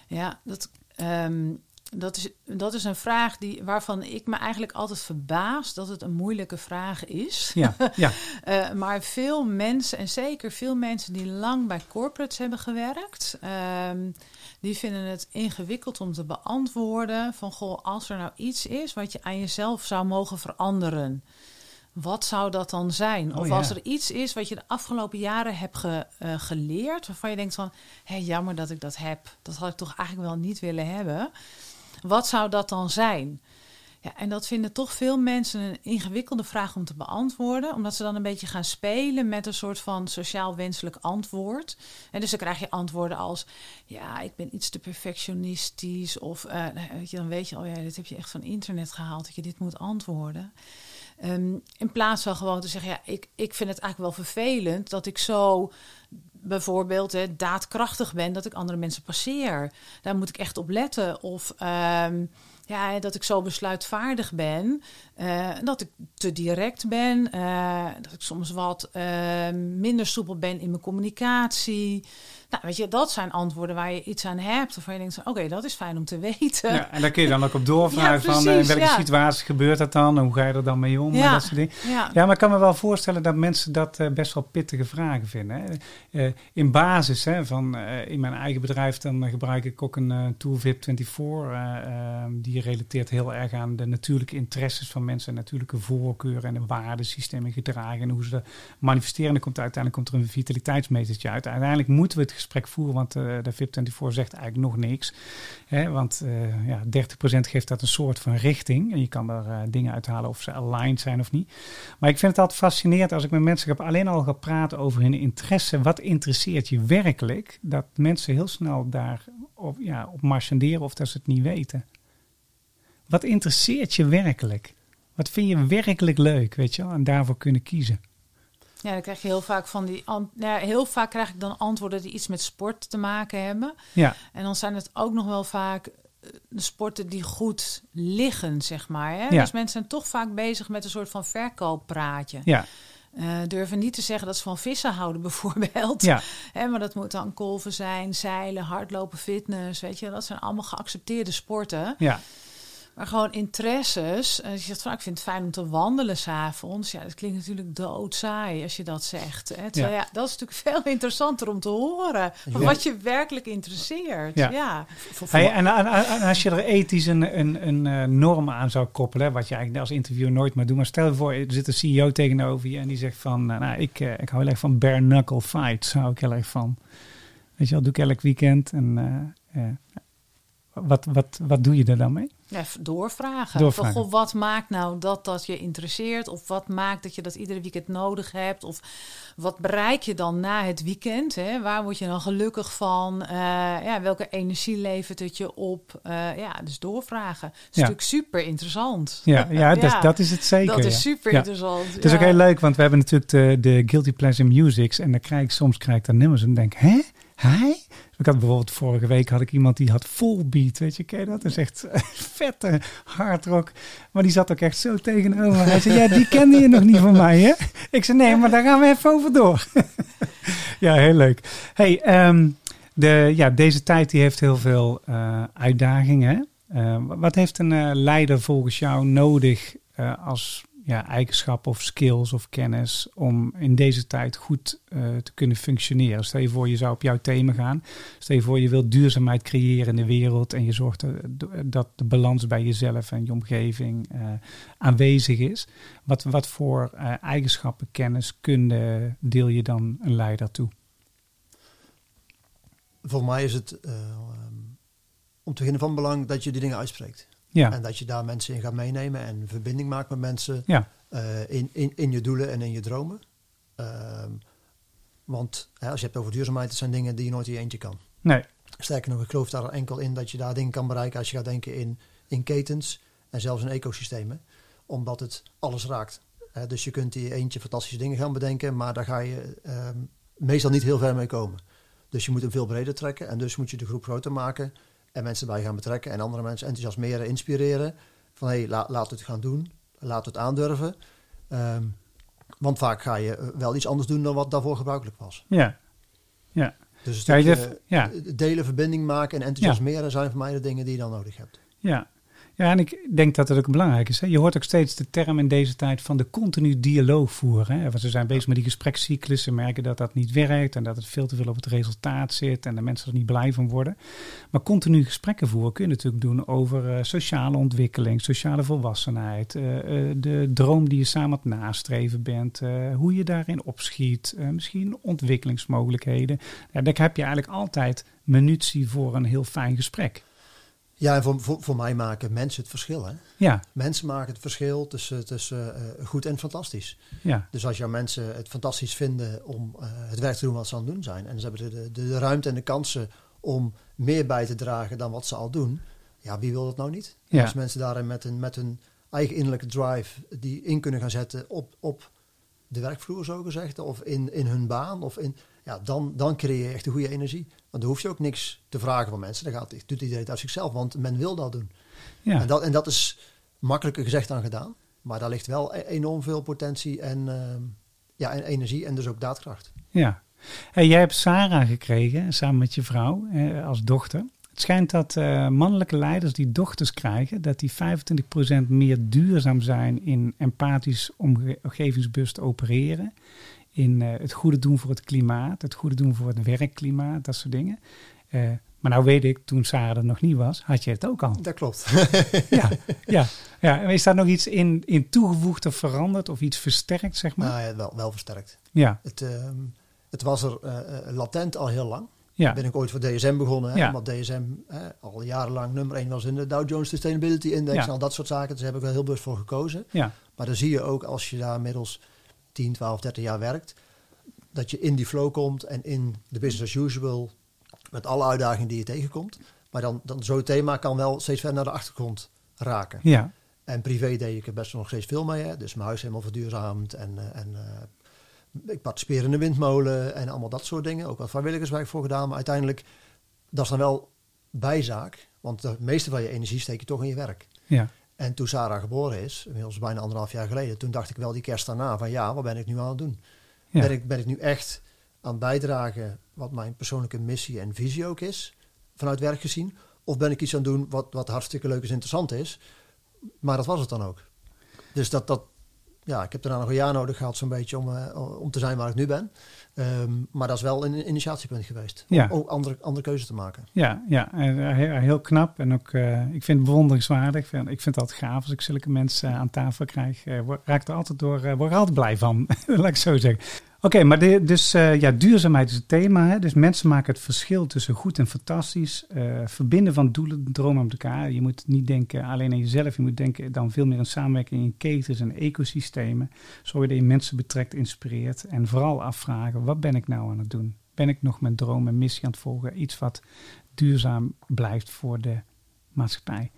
Ja, dat, ehm, dat, is, dat is een vraag die, waarvan ik me eigenlijk altijd verbaas dat het een moeilijke vraag is. Ja, ja, <laughs> Eh, maar veel mensen, en zeker veel mensen die lang bij corporates hebben gewerkt, ehm, die vinden het ingewikkeld om te beantwoorden van goh, als er nou iets is wat je aan jezelf zou mogen veranderen. Wat zou dat dan zijn? Oh, of ja. als er iets is wat je de afgelopen jaren hebt ge- eh, geleerd, waarvan je denkt van, hé, jammer dat ik dat heb. Dat had ik toch eigenlijk wel niet willen hebben. Wat zou dat dan zijn? Ja, en dat vinden toch veel mensen een ingewikkelde vraag om te beantwoorden, omdat ze dan een beetje gaan spelen met een soort van sociaal wenselijk antwoord. En dus dan krijg je antwoorden als: Ja, ik ben iets te perfectionistisch. Of weet je, dan weet je, oh ja, dit heb je echt van internet gehaald, dat je dit moet antwoorden. Ehm, in plaats van gewoon te zeggen: Ja, ik, ik vind het eigenlijk wel vervelend dat ik zo bijvoorbeeld hè, daadkrachtig ben, dat ik andere mensen passeer. Daar moet ik echt op letten. Of ehm, ja, dat ik zo besluitvaardig ben, eh, dat ik te direct ben, eh, dat ik soms wat eh, minder soepel ben in mijn communicatie. Nou, weet je, dat zijn antwoorden waar je iets aan hebt. Of waar je denkt, oké, dat is fijn om te <laughs> weten. ja. En daar kun je dan ook op doorvragen Ja, van in welke ja. situatie gebeurt dat dan? Hoe ga je er dan mee om? En Ja. dat soort dingen. Ja. Ja, maar ik kan me wel voorstellen dat mensen dat best wel pittige vragen vinden. Hè. In basis, hè, van, in mijn eigen bedrijf, dan gebruik ik ook een tool VIP24. eh, ehm, die relateert heel erg aan de natuurlijke interesses van mensen, en natuurlijke voorkeuren en de waardesystemen gedragen en hoe ze dat manifesteren. Dan komt uiteindelijk komt er een vitaliteitsmetertje uit. Uiteindelijk moeten we het gesprek voeren, want eh, de VIP24 zegt eigenlijk nog niks. Hè, want eh ja, 30% geeft dat een soort van richting. En je kan er eh, dingen uithalen of ze aligned zijn of niet. Maar ik vind het altijd fascinerend als ik met mensen heb, alleen al ga praten over hun interesse. Wat interesseert je werkelijk? Dat mensen heel snel daar op, ja, op marchanderen of dat ze het niet weten. Wat interesseert je werkelijk? Wat vind je werkelijk leuk, weet je wel? En daarvoor kunnen kiezen. Ja, dan krijg je heel vaak van die. an- Ja, heel vaak krijg ik dan antwoorden die iets met sport te maken hebben. Ja, En dan zijn het ook nog wel vaak eh, de sporten die goed liggen, zeg maar. Hè? Ja. Dus mensen zijn toch vaak bezig met een soort van verkooppraatje. ja, Eh, durven niet te zeggen dat ze van vissen houden, <laughs> bijvoorbeeld. ja. Hè, maar dat moet dan kolven zijn, zeilen, hardlopen, fitness. Weet je, dat zijn allemaal geaccepteerde sporten. ja. Maar gewoon interesses. Als je zegt van, ik vind het fijn om te wandelen s'avonds. Ja, dat klinkt natuurlijk doodsaai als je dat zegt. Hè? Terwijl, ja. dat is natuurlijk <laughs> veel interessanter om te horen. Van Ja. wat je werkelijk interesseert. Ja. Hey, en, en- en als je er ethisch een, een, een eh, norm aan zou koppelen, wat je eigenlijk als interviewer nooit maar doet. Maar stel je voor, er zit een CEO tegenover je en die zegt van, eh, nou, ik, eh, ik hou heel erg van bare knuckle fights, hou ik heel erg van. Weet je wel, doe ik elk weekend. En eh, wat, wat, wat doe je er dan mee? Ja, doorvragen. Doorvragen. Van, goh, wat maakt nou dat dat je interesseert? Of wat maakt dat je dat iedere weekend nodig hebt? Of wat bereik je dan na het weekend? Hè? Waar word je dan gelukkig van? Eh, ja, welke energie levert het je op? Eh, ja, dus doorvragen. Ja. natuurlijk super interessant. Ja, ja, <laughs> dat, Ja, dat is het zeker. dat is super interessant. Het is ook heel leuk, want we hebben natuurlijk de, de Guilty Pleasure Musics. En dan krijg ik soms krijg ik dan nummers en denk hè? Hij? Ik had bijvoorbeeld vorige week had ik iemand die had full beat, weet je, ken je dat? Dat is echt <laughs> vette hard rock. Maar die zat ook echt zo tegenover. Hij zei, ja, die kende je nog niet van mij, hè? Ik zei, nee, maar daar gaan we even over door. <laughs> ja, heel leuk. Hey, ehm, de, ja, deze tijd die heeft heel veel eh, uitdagingen. Eh, wat heeft een eh, leider volgens jou nodig eh, als ja, eigenschappen of skills of kennis om in deze tijd goed eh, te kunnen functioneren? Stel je voor, je zou op jouw thema gaan. Stel je voor, je wilt duurzaamheid creëren in de wereld en je zorgt er- dat de balans bij jezelf en je omgeving eh, aanwezig is. Wat, wat voor eh, eigenschappen, kennis, kunde deel je dan een leider toe? Voor mij is het eh, om te beginnen van belang dat je die dingen uitspreekt. Ja, En dat je daar mensen in gaat meenemen en verbinding maakt met mensen ja, eh, in, in, in je doelen en in je dromen. Ehm, want hè, als je hebt over duurzaamheid, dat zijn dingen die je nooit in je eentje kan. nee, Sterker nog, ik geloof daar enkel in dat je daar dingen kan bereiken als je gaat denken in, in ketens en zelfs in ecosystemen. Omdat het alles raakt. Hè, dus je kunt in je eentje fantastische dingen gaan bedenken, maar daar ga je ehm, meestal niet heel ver mee komen. Dus je moet hem veel breder trekken en dus moet je de groep groter maken en mensen bij gaan betrekken en andere mensen enthousiasmeren, inspireren. Van hé, hey, la, we het gaan doen, we het aandurven. Ehm, want vaak ga je eh, wel iets anders doen dan wat daarvoor gebruikelijk was. Ja. Ja. Dus een Ja, delen, verbinding maken en enthousiasmeren zijn voor mij de dingen die je dan nodig hebt. Ja. Ja, en ik denk dat het ook belangrijk is. Hè? Je hoort ook steeds de term in deze tijd van de continu dialoog voeren. Hè? Ze zijn bezig met die gesprekscyclus. Ze merken dat dat niet werkt en dat het veel te veel op het resultaat zit en de mensen er niet blij van worden. Maar continu gesprekken voeren kun je natuurlijk doen over eh, sociale ontwikkeling, sociale volwassenheid, eh, eh, de droom die je samen aan het nastreven bent, hoe je daarin opschiet, misschien ontwikkelingsmogelijkheden. Ja, daar heb je eigenlijk altijd munitie voor een heel fijn gesprek. Ja, en voor, voor, voor mij maken mensen het verschil. Hè? Ja, Mensen maken het verschil tussen, tussen eh, goed en fantastisch. ja, Dus als jouw mensen het fantastisch vinden om eh, het werk te doen wat ze aan het doen zijn. En ze hebben de, de, de ruimte en de kansen om meer bij te dragen dan wat ze al doen. Ja, wie wil dat nou niet? Ja. Als mensen daarin met een, met een eigen innerlijke drive die in kunnen gaan zetten op, op de werkvloer, zo gezegd. Of in, in hun baan. Of in, ja, dan, dan creëer je echt een goede energie. Want dan hoef je ook niks te vragen van mensen. Dan gaat, doet iedereen het uit zichzelf, want men wil dat doen. ja. En, dat, en dat is makkelijker gezegd dan gedaan. Maar daar ligt wel e- enorm veel potentie en, ehm, ja, en energie en dus ook daadkracht. Ja. Hey, jij hebt Sarah gekregen, samen met je vrouw, eh, als dochter. Het schijnt dat eh, mannelijke leiders die dochters krijgen, dat die 25% meer duurzaam zijn in empathisch omge- omgevingsbewust opereren. In eh, het goede doen voor het klimaat, het goede doen voor het werkklimaat, dat soort dingen. Eh, maar nou weet ik, toen Sarah er nog niet was, had je het ook al. Dat klopt. <laughs> Ja, <laughs> ja, ja. En is daar nog iets in, in toegevoegd of veranderd of iets versterkt, zeg maar? nou ja, wel, wel versterkt. Ja, Het, ehm, het was er eh, latent al heel lang. ja, Ben ik ooit voor DSM begonnen. Hè, Ja. Omdat DSM eh, al jarenlang nummer 1 was in de Dow Jones Sustainability Index Ja. en al dat soort zaken. Dus daar heb ik wel heel bewust voor gekozen. ja, Maar dan zie je ook als je daar middels 10, 12, 13 jaar werkt, dat je in die flow komt en in de business as usual met alle uitdagingen die je tegenkomt. Maar dan, dan zo'n thema kan wel steeds verder naar de achtergrond raken. ja, En privé deed ik er best nog steeds veel mee. Hè? Dus mijn huis helemaal verduurzaamd en, eh, en eh, ik participeer in de windmolen en allemaal dat soort dingen. Ook wat vrijwilligerswerk voor gedaan. Maar uiteindelijk, dat is dan wel bijzaak. Want de meeste van je energie steek je toch in je werk. ja, En toen Sarah geboren is, inmiddels bijna anderhalf jaar geleden, toen dacht ik wel die kerst daarna van ja, wat ben ik nu aan het doen? ja. Ben, ik, ben ik nu echt aan het bijdragen wat mijn persoonlijke missie en visie ook is, vanuit werk gezien? Of ben ik iets aan het doen wat, wat hartstikke leuk en interessant is? Maar dat was het dan ook. Dus dat, dat ja, ik heb daarna nog een jaar nodig gehad zo'n beetje om, eh, om te zijn waar ik nu ben. Ehm, maar dat is wel een initiatiepunt geweest. Ja. Om ook andere, andere keuzes te maken. Ja, ja eh, heel, knap. En ook, eh, ik vind het bewonderingswaardig. Ik vind, ik vind het altijd gaaf als ik zulke mensen aan tafel krijg. eh, word- raak er altijd door, eh, word er altijd blij van. <laughs> Laat ik zo zeggen. Oké, maar de, dus eh, ja, duurzaamheid is het thema. Hè? Dus mensen maken het verschil tussen goed en fantastisch. eh, verbinden van doelen, dromen met elkaar. Je moet niet denken alleen aan jezelf. Je moet denken dan veel meer aan samenwerking in ketens en ecosystemen. Zorg dat je mensen betrekt, inspireert. En vooral afvragen, wat ben ik nou aan het doen? Ben ik nog mijn droom en missie aan het volgen? Iets wat duurzaam blijft voor de maatschappij.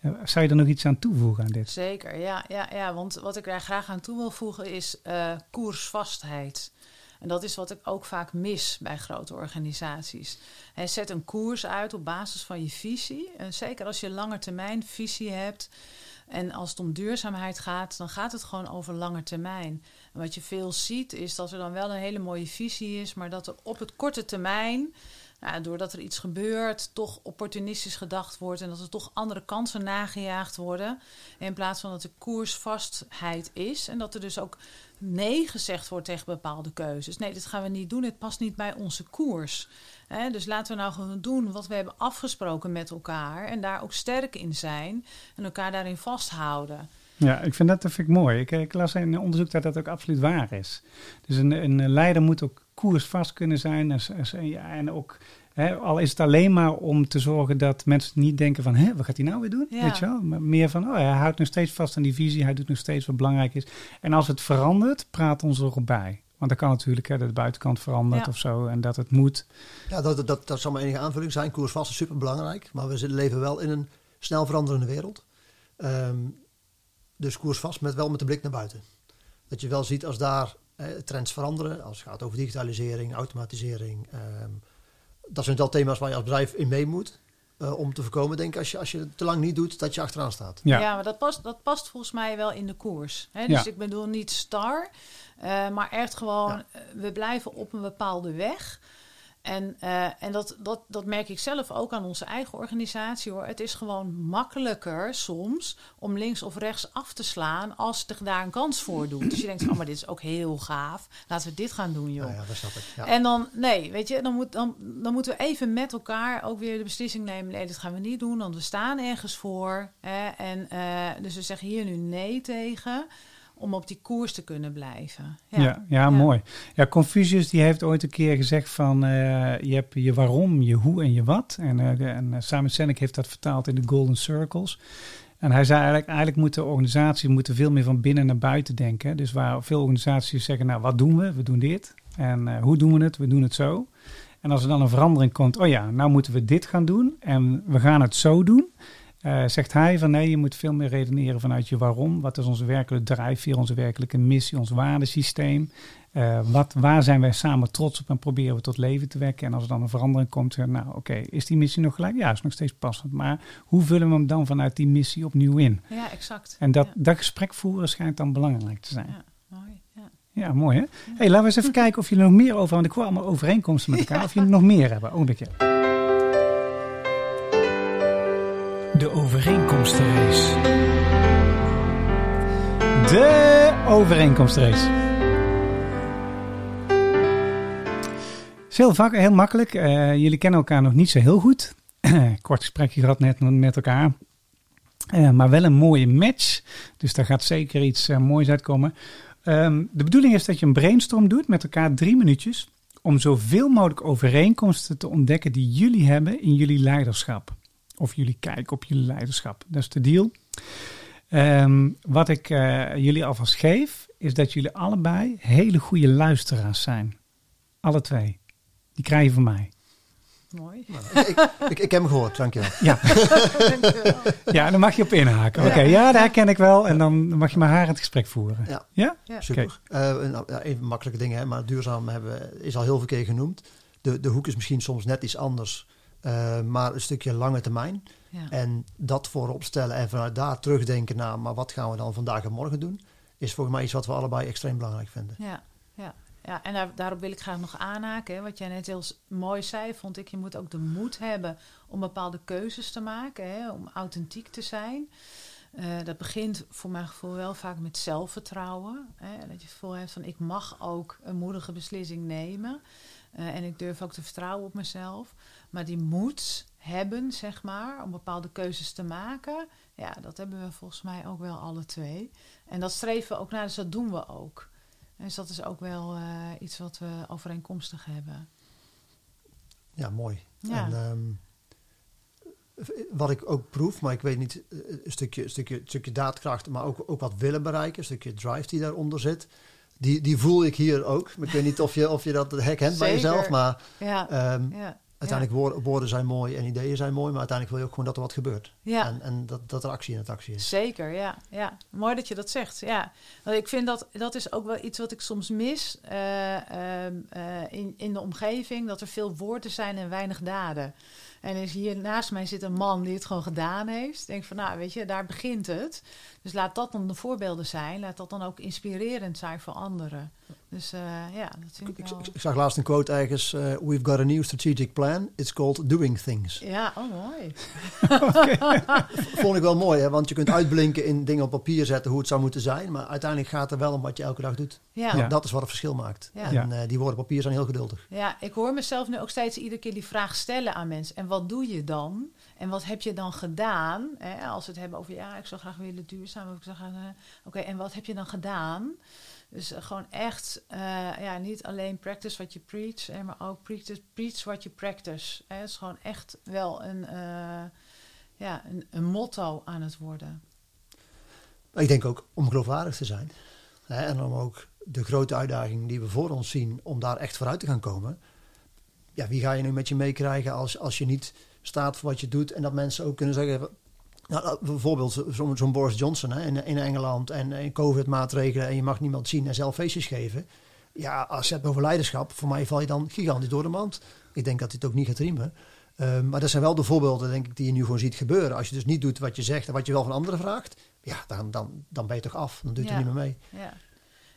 Eh, zou je er nog iets aan toevoegen aan dit? Zeker, ja, ja, ja. Want wat ik daar graag aan toe wil voegen is eh, koersvastheid. En dat is wat ik ook vaak mis bij grote organisaties. Zet een koers uit op basis van je visie. En zeker als je langetermijn visie hebt. En als het om duurzaamheid gaat, dan gaat het gewoon over lange termijn. En wat je veel ziet, is dat er dan wel een hele mooie visie is, maar dat er op het korte termijn, doordat er iets gebeurt, toch opportunistisch gedacht wordt en dat er toch andere kansen nagejaagd worden. In plaats van dat er koersvastheid is en dat er dus ook nee gezegd wordt tegen bepaalde keuzes. Nee, dit gaan we niet doen, het past niet bij onze koers. Dus laten we nou gewoon doen wat we hebben afgesproken met elkaar en daar ook sterk in zijn en elkaar daarin vasthouden. Ja, ik vind dat, dat vind ik mooi. Ik, ik las in een onderzoek dat dat ook absoluut waar is. Dus een, een leider moet ook koersvast kunnen zijn. En, en, ja, en ook, hè, al is het alleen maar om te zorgen dat mensen niet denken van... Hé, wat gaat hij nou weer doen? Ja. Weet je wel? Maar meer van, oh, hij houdt nog steeds vast aan die visie. Hij doet nog steeds wat belangrijk is. En als het verandert, praat ons erop bij. Want dat kan natuurlijk, hè, dat de buitenkant verandert Ja. of zo en dat het moet. Ja, dat, dat, dat, dat zal maar enige aanvulling zijn. Koers vast is super belangrijk, maar we zitten- leven wel in een snel veranderende wereld. Ehm, dus koers vast met wel met de blik naar buiten. Dat je wel ziet als daar trends veranderen, als het gaat over digitalisering, automatisering. ehm, dat zijn wel thema's waar je als bedrijf in mee moet. eh, om te voorkomen, denk ik, als je, als je het te lang niet doet, dat je achteraan staat. Ja. Ja, maar dat past, dat past volgens mij wel in de koers. Hè? Dus Ja. ik bedoel niet star, eh, maar echt gewoon, Ja. eh, we blijven op een bepaalde weg. En, eh, en dat, dat, dat merk ik zelf ook aan onze eigen organisatie hoor. Het is gewoon makkelijker soms om links of rechts af te slaan als zich daar een kans voor doet. Dus je denkt, oh maar dit is ook heel gaaf. Laten we dit gaan doen joh. Nou ja, dat snap ik. Ja. En dan, nee, weet je, dan, moet, dan, dan moeten we even met elkaar ook weer de beslissing nemen. Nee, dat gaan we niet doen, want we staan ergens voor. Hè, en eh, dus we zeggen hier nu nee tegen, om op die koers te kunnen blijven. Ja, ja, mooi. Ja, Confucius die heeft ooit een keer gezegd van eh, je hebt je waarom, je hoe en je wat. En, de- en eh, Simon Sinek heeft dat vertaald in de Golden Circles. En hij zei eigenlijk, eigenlijk moeten organisaties moeten veel meer van binnen naar buiten denken. Dus waar veel organisaties zeggen, nou wat doen we? We doen dit. En hoe doen we het? We doen het zo. En als er dan een verandering komt, oh ja, nou moeten we dit gaan doen en we gaan het zo doen. Eh, zegt hij van nee, je moet veel meer redeneren vanuit je waarom. Wat is onze werkelijke drijfveer, onze werkelijke missie, ons waardesysteem? Eh, wat, waar zijn wij samen trots op en proberen we tot leven te wekken? En als er dan een verandering komt, we, nou oké, is die missie nog gelijk? Ja, is nog steeds passend. Maar hoe vullen we hem dan vanuit die missie opnieuw in? Ja, exact. En dat, Ja. dat gesprek voeren schijnt dan belangrijk te zijn. Ja, mooi. Ja. Ja, mooi hè? hey, laten we eens even <laughs> kijken of jullie nog meer over, want ik hoor allemaal overeenkomsten met elkaar, of jullie nog meer hebben. Oh, De overeenkomstenrace. De overeenkomstrace. Is heel, makkelijk. Eh, jullie kennen elkaar nog niet zo heel goed. <clears throat> Kort gesprekje gehad net met elkaar. Eh, maar wel een mooie match. Dus daar gaat zeker iets eh, moois uitkomen. Ehm, de bedoeling is dat je een brainstorm doet met elkaar drie minuutjes. Om zoveel mogelijk overeenkomsten te ontdekken die jullie hebben in jullie leiderschap. Of jullie kijk op jullie leiderschap. Dat is de deal. Ehm, wat ik eh, jullie alvast geef, is dat jullie allebei hele goede luisteraars zijn. Alle twee. Die krijg je van mij. Mooi. ik, ik, ik, ik heb hem gehoord, dankjewel. Ja, <laughs> Dankjewel. ja daar mag je op inhaken. Oké, ja, daar herken ik wel. En dan mag je met haar het gesprek voeren. Ja. Ja? Ja. Super. Eh, nou, even makkelijke dingen, hè, maar duurzaam hebben, is al heel veel keer genoemd. De, de hoek is misschien soms net iets anders, eh, maar een stukje lange termijn. Ja. En dat voorop stellen en vanuit daar terugdenken naar, maar wat gaan we dan vandaag en morgen doen, is volgens mij iets wat we allebei extreem belangrijk vinden. Ja, ja, ja. en daar, daarop wil ik graag nog aanhaken. Hè. Wat jij net heel mooi zei, vond ik, je moet ook de moed hebben om bepaalde keuzes te maken, hè, om authentiek te zijn. Eh, dat begint voor mijn gevoel wel vaak met zelfvertrouwen. Hè, dat je het gevoel hebt van ik mag ook een moedige beslissing nemen. Eh, en ik durf ook te vertrouwen op mezelf. Maar die moed hebben, zeg maar, om bepaalde keuzes te maken. Ja, dat hebben we volgens mij ook wel alle twee. En dat streven we ook naar, dus dat doen we ook. Dus dat is ook wel eh, iets wat we overeenkomstig hebben. Ja, mooi. Ja. En, ehm, wat ik ook proef, maar ik weet niet, eh, een stukje, een stukje, een stukje daadkracht, maar ook, ook wat willen bereiken, een stukje drive die daaronder zit. Die, die voel ik hier ook. Ik weet niet of je, of je dat herkent bij Zeker. jezelf, maar Ja, ehm, ja, uiteindelijk woorden, woorden zijn mooi en ideeën zijn mooi, maar uiteindelijk wil je ook gewoon dat er wat gebeurt. ja. En, en dat, dat er actie in het actie is. Zeker, ja, ja. Mooi dat je dat zegt. Ja. Want ik vind dat dat is ook wel iets wat ik soms mis eh, ehm, eh, in, in de omgeving. Dat er veel woorden zijn en weinig daden. En is hier naast mij zit een man die het gewoon gedaan heeft. Ik denk van, nou, weet je, daar begint het. Dus laat dat dan de voorbeelden zijn. Laat dat dan ook inspirerend zijn voor anderen. Dus eh, ja, dat vind ik Ik, wel... ik, zag laatst een quote ergens, eh, we've got a new strategic plan, it's called doing things. <laughs> Ja, oh mooi. <laughs> <laughs> Vond ik wel mooi, hè? want je kunt uitblinken in dingen op papier zetten hoe het zou moeten zijn, maar uiteindelijk gaat er wel om wat je elke dag doet. Ja. Ja. Dat is wat het verschil maakt. Ja. En eh, die woorden op papier zijn heel geduldig. Ja, ik hoor mezelf nu ook steeds iedere keer die vraag stellen aan mensen. En wat doe je dan? En wat heb je dan gedaan? Hè, als we het hebben over, ja, ik zou graag willen duurzaam. of Ik zou graag, eh, Oké, en wat heb je dan gedaan? Dus eh, gewoon echt, eh, ja, niet alleen practice what you preach, maar ook preach what you practice. Het is gewoon echt wel een, eh, ja, een, een motto aan het worden. Ik denk ook om geloofwaardig te zijn. Hè? En om ook de grote uitdaging die we voor ons zien om daar echt vooruit te gaan komen. Ja, wie ga je nu met je meekrijgen als, als je niet staat voor wat je doet en dat mensen ook kunnen zeggen. Nou, bijvoorbeeld zo'n Boris Johnson hè, in, in Engeland en, en COVID-maatregelen en je mag niemand zien en zelf feestjes geven. Ja, als je het hebt over leiderschap, voor mij val je dan gigantisch door de mand. Ik denk dat het ook niet gaat riemen. Um, maar dat zijn wel de voorbeelden, denk ik, die je nu gewoon ziet gebeuren. Als je dus niet doet wat je zegt en wat je wel van anderen vraagt, ja, dan, dan, dan ben je toch af. Dan doe je Ja. er niet meer mee. Ja.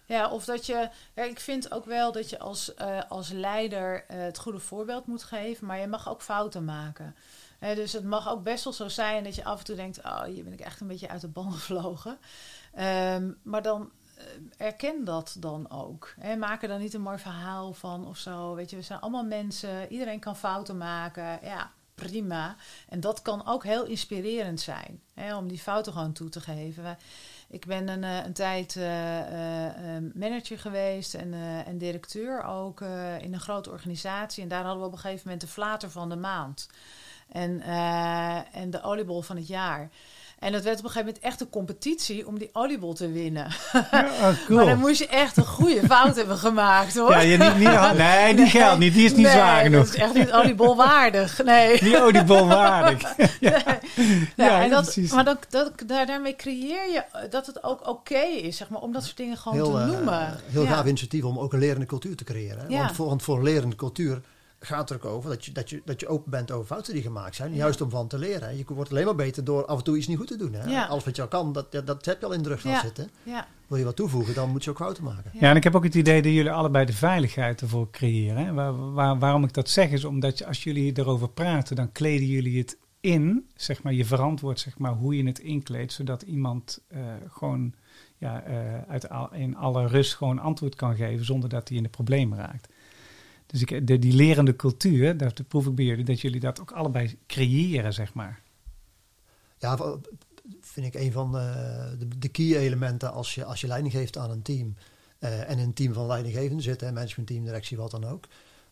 Ja, of dat je. Ja, ik vind ook wel dat je als, eh, als leider eh, het goede voorbeeld moet geven, maar je mag ook fouten maken. Dus het mag ook best wel zo zijn dat je af en toe denkt: Oh, hier ben ik echt een beetje uit de band <laughs> gevlogen. Ehm, maar dan eh, erken dat dan ook. Maak er dan niet een mooi verhaal van of zo. Weet je, we zijn allemaal mensen, iedereen kan fouten maken. Ja, prima. En dat kan ook heel inspirerend zijn om die fouten gewoon toe te geven. Ik ben een, eh, een tijd eh, manager geweest en, en directeur ook in een grote organisatie. En daar hadden we op een gegeven moment de flater van de maand. En, eh, en de oliebol van het jaar. En dat werd op een gegeven moment echt een competitie om die oliebol te winnen. Ja, oh, <laughs> cool. Maar dan moest je echt een goede fout hebben gemaakt hoor. Ja, je niet, niet, <laughs> nee, die geld niet. Die is niet Nee, zwaar genoeg. Dat is echt niet oliebolwaardig. Nee. Die oliebolwaardig. <laughs> ja. Ja, Ja, en dat, precies. maar dat, dat, daar, daarmee creëer je dat het ook oké is, zeg maar, om dat soort dingen gewoon Heel, te eh, noemen. heel ja. gaaf initiatief om ook een lerende cultuur te creëren. Hè? Want, voor, want voor een lerende cultuur gaat er ook over dat je, dat, je, dat je open bent over fouten die gemaakt zijn. Juist om van te leren. hè. Je wordt alleen maar beter door af en toe iets niet goed te doen. Hè? Ja. Alles wat je al kan, dat, dat, dat heb je al in de rug gaan Ja. zitten. Ja, Wil je wat toevoegen, dan moet je ook fouten maken. Ja, en ik heb ook het idee dat jullie allebei de veiligheid ervoor creëren. Hè? Waar, waar- waarom ik dat zeg is omdat je, als jullie erover praten, dan kleden jullie het in. Zeg maar, je verantwoordt zeg maar, hoe je het inkleedt, zodat iemand eh, gewoon ja, eh, uit al, in alle rust gewoon antwoord kan geven zonder dat hij in de problemen raakt. Dus ik, de, die lerende cultuur, dat proef ik bij jullie, dat jullie dat ook allebei creëren, zeg maar. Ja, vind ik een van de, de, de key elementen als je, als je leiding geeft aan een team. eh, en een team van leidinggevenden zit, hè, managementteam, directie, wat dan ook.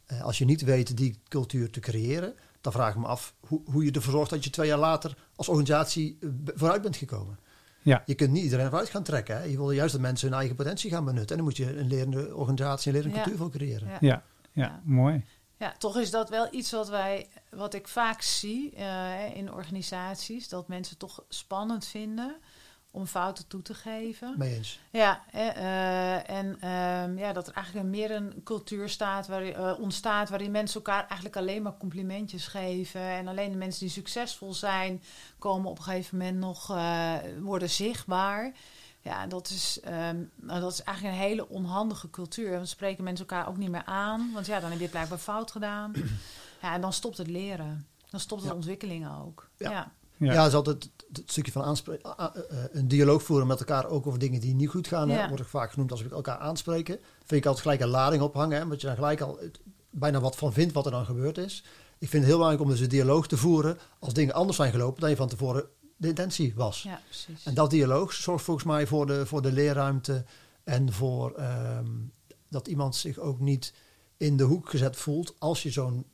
Eh, als je niet weet die cultuur te creëren, dan vraag ik me af hoe, hoe je ervoor zorgt dat je twee jaar later als organisatie eh, vooruit bent gekomen. Ja. Je kunt niet iedereen vooruit gaan trekken. Hè. Je wil juist dat mensen hun eigen potentie gaan benutten. En dan moet je een lerende organisatie, een lerende Ja. cultuur voor creëren. Ja. Ja, ja, Ja. mooi. ja, toch is dat wel iets wat wij, wat ik vaak zie eh, in organisaties, dat mensen toch spannend vinden om fouten toe te geven. Mee eens. Ja, eh, eh, en ehm, ja, dat er eigenlijk een- meer een cultuur staat waar, eh, ontstaat waarin mensen elkaar eigenlijk alleen maar complimentjes geven. En alleen de mensen die succesvol zijn, komen op een gegeven moment nog eh, worden zichtbaar. Ja, dat is, ehm, nou, dat is eigenlijk een hele onhandige cultuur. Want spreken mensen elkaar ook niet meer aan. Want ja, dan heb je het blijkbaar fout gedaan. <clears throat> Ja, en dan stopt het leren. Dan stopt de Ja. ontwikkeling ook. Ja. Ja. Ja. Ja, het is altijd het- stukje van aanspreken, een dialoog voeren met elkaar ook over dingen die niet goed gaan. Ja. Wordt ook vaak genoemd als we elkaar aanspreken. Vind ik altijd gelijk een lading ophangen, hè, omdat je dan gelijk al het- bijna wat van vindt wat er dan gebeurd is. Ik vind het heel belangrijk om dus een dialoog te voeren als dingen anders zijn gelopen dan je van tevoren de intentie was. ja, precies. En dat dialoog zorgt volgens mij voor de, voor de leerruimte en voor ehm, dat iemand zich ook niet in de hoek gezet voelt als je zo'n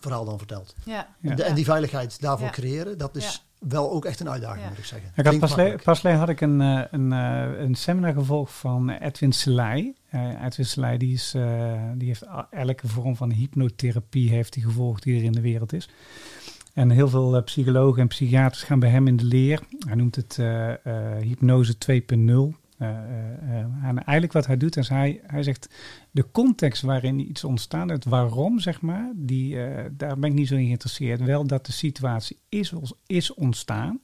verhaal dan vertelt. ja. Ja. De- en die veiligheid daarvoor Ja. creëren, dat is wel ook echt een uitdaging, Ja. moet ik zeggen. Ik had pas, le- pas had ik een, eh, een, eh, een seminar gevolgd van Edwin Selei. Eh, Edwin Selei die is, eh, die heeft elke vorm van hypnotherapie heeft hij gevolgd die er in de wereld is. En heel veel eh, psychologen en psychiaters gaan bij hem in de leer. Hij noemt het eh, eh, hypnose 2.0. Eh, eh, eh, en eigenlijk wat hij doet is hij, hij zegt de context waarin iets ontstaat, het waarom zeg maar, die, daar ben ik niet zo in geïnteresseerd. Wel dat de situatie is, is ontstaan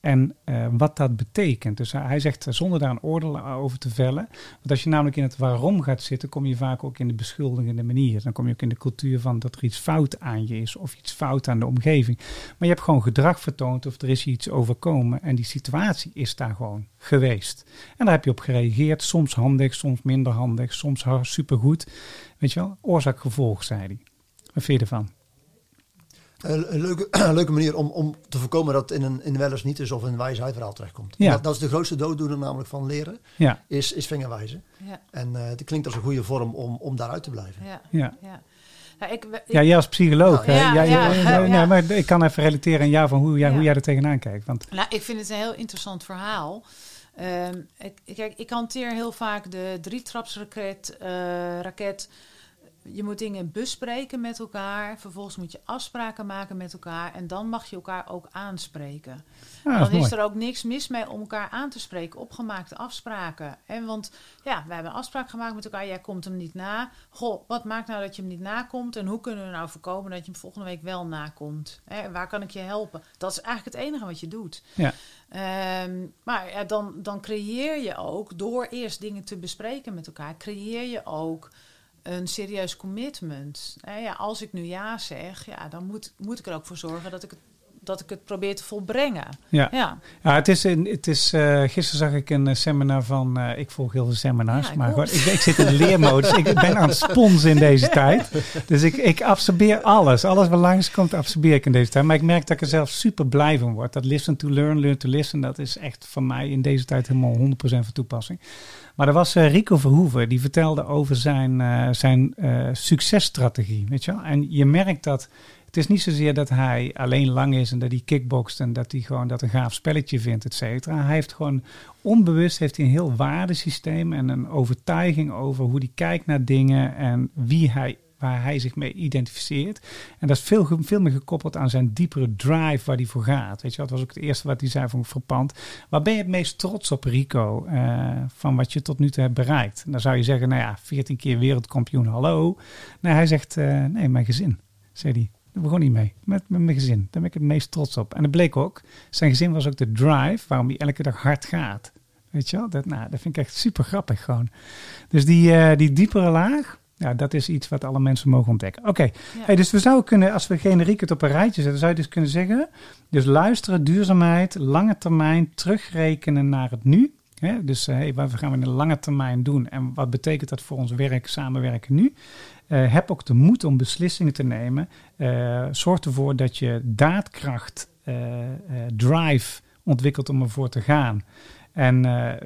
en eh, wat dat betekent. Dus hij, zegt eh, zonder daar een oordeel over te vellen. Want als je namelijk in het waarom gaat zitten, kom je vaak ook in de beschuldigende manier. Dan kom je ook in de cultuur van dat er iets fout aan je is of iets fout aan de omgeving. Maar je hebt gewoon gedrag vertoond of er is iets overkomen en die situatie is daar gewoon geweest. En daar heb je op gereageerd, soms handig, soms minder handig, soms supergoed. Weet je wel, oorzaak-gevolg, zei hij. Wat vind je ervan? Een, een leuke, <clears throat> een leuke manier om, om te voorkomen dat het in een in wel eens niet is of een wijsheid verhaal terechtkomt. Ja. Dat, dat is de grootste dooddoener namelijk van leren, Ja, is, is vingerwijzen. Ja, En eh het klinkt als een goede vorm om, om daaruit te blijven. ja, ja. ja. Nou, ik, ik- Ja, jij als psycholoog. Ja, Jij- jij- ja. maar ik kan even relateren aan jou van hoe jij, Ja. hoe jij er tegenaan kijkt. Want Nou, ik vind het een heel interessant verhaal. Ehm, ik, kijk, ik hanteer heel vaak de drietrapsraket. eh raket. Je moet dingen bespreken met elkaar. Vervolgens moet je afspraken maken met elkaar. En dan mag je elkaar ook aanspreken. Ah, dan is er ook niks mis mee om elkaar aan te spreken. Opgemaakte afspraken. En want ja, we hebben een afspraak gemaakt met elkaar. Jij komt hem niet na. Goh, wat maakt nou dat je hem niet nakomt? En hoe kunnen we nou voorkomen dat je hem volgende week wel nakomt? Hè, waar kan ik je helpen? Dat is eigenlijk het enige wat je doet. Ja. Ehm, maar ja, dan, dan creëer je ook, door eerst dingen te bespreken met elkaar, creëer je ook een serieus commitment. Ja, als ik nu ja zeg, ja, dan moet, moet ik er ook voor zorgen dat ik het, dat ik het probeer te volbrengen. Ja. Ja. Ja, het is, het is eh, gisteren zag ik een eh, seminar van, eh, ik volg heel veel seminars, Ja, maar ik, ik zit in de leermodus. ik ben aan het sponsen in deze <laughs> tijd. Dus ik, ik absorbeer alles. Alles wat langskomt, absorbeer ik in deze tijd. Maar ik merk dat ik er zelf super blij van word. Dat listen to learn, learn to listen, dat is echt voor mij in deze tijd helemaal 100% van toepassing. Maar er was eh, Rico Verhoeven, die vertelde over zijn, eh, zijn eh, successtrategie, weet je. En je merkt dat het is niet zozeer dat hij alleen lang is en dat hij kickbokst en dat hij gewoon dat een gaaf spelletje vindt, et cetera. Hij heeft gewoon onbewust heeft hij een heel waardesysteem en een overtuiging over hoe hij kijkt naar dingen en wie hij, waar hij zich mee identificeert. En dat is veel, veel meer gekoppeld aan zijn diepere drive waar hij voor gaat. Weet je, dat was ook het eerste wat hij zei van verpand. Waar ben je het meest trots op, Rico, eh, van wat je tot nu toe hebt bereikt? En dan zou je zeggen, nou ja, 14 keer wereldkampioen, hallo. Nee, hij zegt, eh, nee, mijn gezin, zei hij. Daar begon hij mee, met, met mijn gezin. Daar ben ik het meest trots op. En dat bleek ook, zijn gezin was ook de drive waarom hij elke dag hard gaat. Weet je wel, dat, nou, dat vind ik echt super grappig gewoon. Dus die, eh, die diepere laag, ja, dat is iets wat alle mensen mogen ontdekken. Oké, Ja. hey, dus we zouden kunnen, als we generiek het op een rijtje zetten, zou je dus kunnen zeggen, dus luisteren, duurzaamheid, lange termijn, terugrekenen naar het nu. Hè? Dus eh, hey, wat gaan we in de lange termijn doen en wat betekent dat voor ons werk, samenwerken nu? Eh, heb ook de moed om beslissingen te nemen. Eh, zorg ervoor dat je daadkracht, drive ontwikkelt om ervoor te gaan. En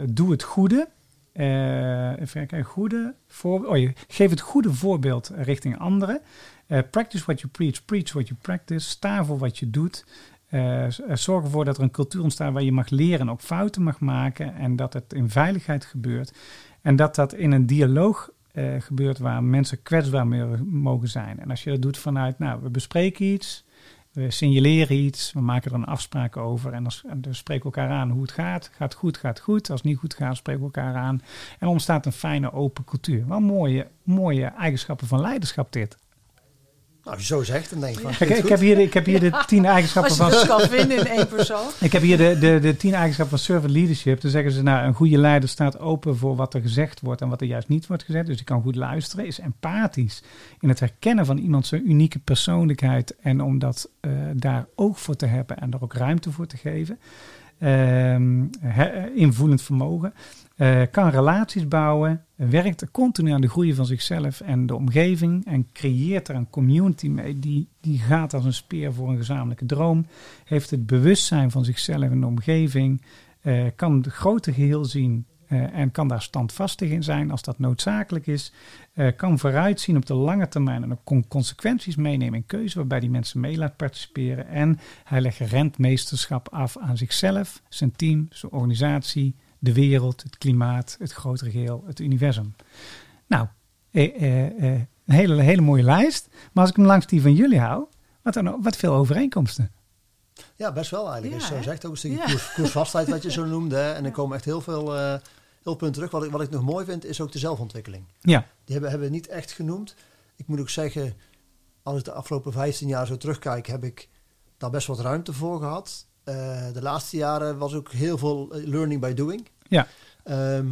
doe het goede. Kijken, goede voor, oh, geef het goede voorbeeld richting anderen. Eh, practice what you preach, preach what you practice. Sta voor wat je doet. Eh, zorg ervoor dat er een cultuur ontstaat waar je mag leren en ook fouten mag maken. En dat het in veiligheid gebeurt. En dat dat in een dialoog gebeurt waar mensen kwetsbaar mee mogen zijn. En als je dat doet vanuit, nou, we bespreken iets, we signaleren iets, we maken er een afspraak over en dan, spreken we elkaar aan hoe het gaat. Gaat goed, gaat goed. Als het niet goed gaat, spreken we elkaar aan. En ontstaat een fijne, open cultuur. Wel mooie, mooie eigenschappen van leiderschap dit. Nou, als je zo zegt, dan denk ik van... Kijk, ik heb hier, de- ik heb hier de tien eigenschappen Als je van... het kan vinden in één persoon. Ik heb hier de, de, de tien eigenschappen van servant leadership. Dan zeggen ze, nou, een goede leider staat open voor wat er gezegd wordt en wat er juist niet wordt gezegd. Dus die kan goed luisteren, is empathisch in het herkennen van iemand zijn unieke persoonlijkheid en om dat eh, daar oog voor te hebben en er ook ruimte voor te geven. Ehm, he- invoelend vermogen. Eh, kan relaties bouwen, werkt continu aan de groei van zichzelf en de omgeving en creëert er een community mee die, die gaat als een speer voor een gezamenlijke droom, heeft het bewustzijn van zichzelf en de omgeving, eh, kan het grote geheel zien eh, en kan daar standvastig in zijn als dat noodzakelijk is, kan vooruitzien op de lange termijn en ook consequenties meenemen in keuze waarbij die mensen mee laat participeren en hij legt rentmeesterschap af aan zichzelf, zijn team, zijn organisatie, de wereld, het klimaat, het grotere geheel, het universum. Nou, eh, eh, eh, een hele, hele mooie lijst. Maar als ik hem langs die van jullie hou, wat, dan, wat veel overeenkomsten. Ja, best wel eigenlijk. Ja, zo zegt, ook een stukje Ja. koers, koersvastheid wat je zo <laughs> noemde. Hè. En er komen echt heel veel, eh, heel punten terug. Wat ik, wat ik nog mooi vind, is ook de zelfontwikkeling. Ja, Die hebben, hebben we niet echt genoemd. Ik moet ook zeggen, als ik de afgelopen 15 jaar zo terugkijk, heb ik daar best wat ruimte voor gehad. Eh, de laatste jaren was ook heel veel learning by doing. Ja, Ehm,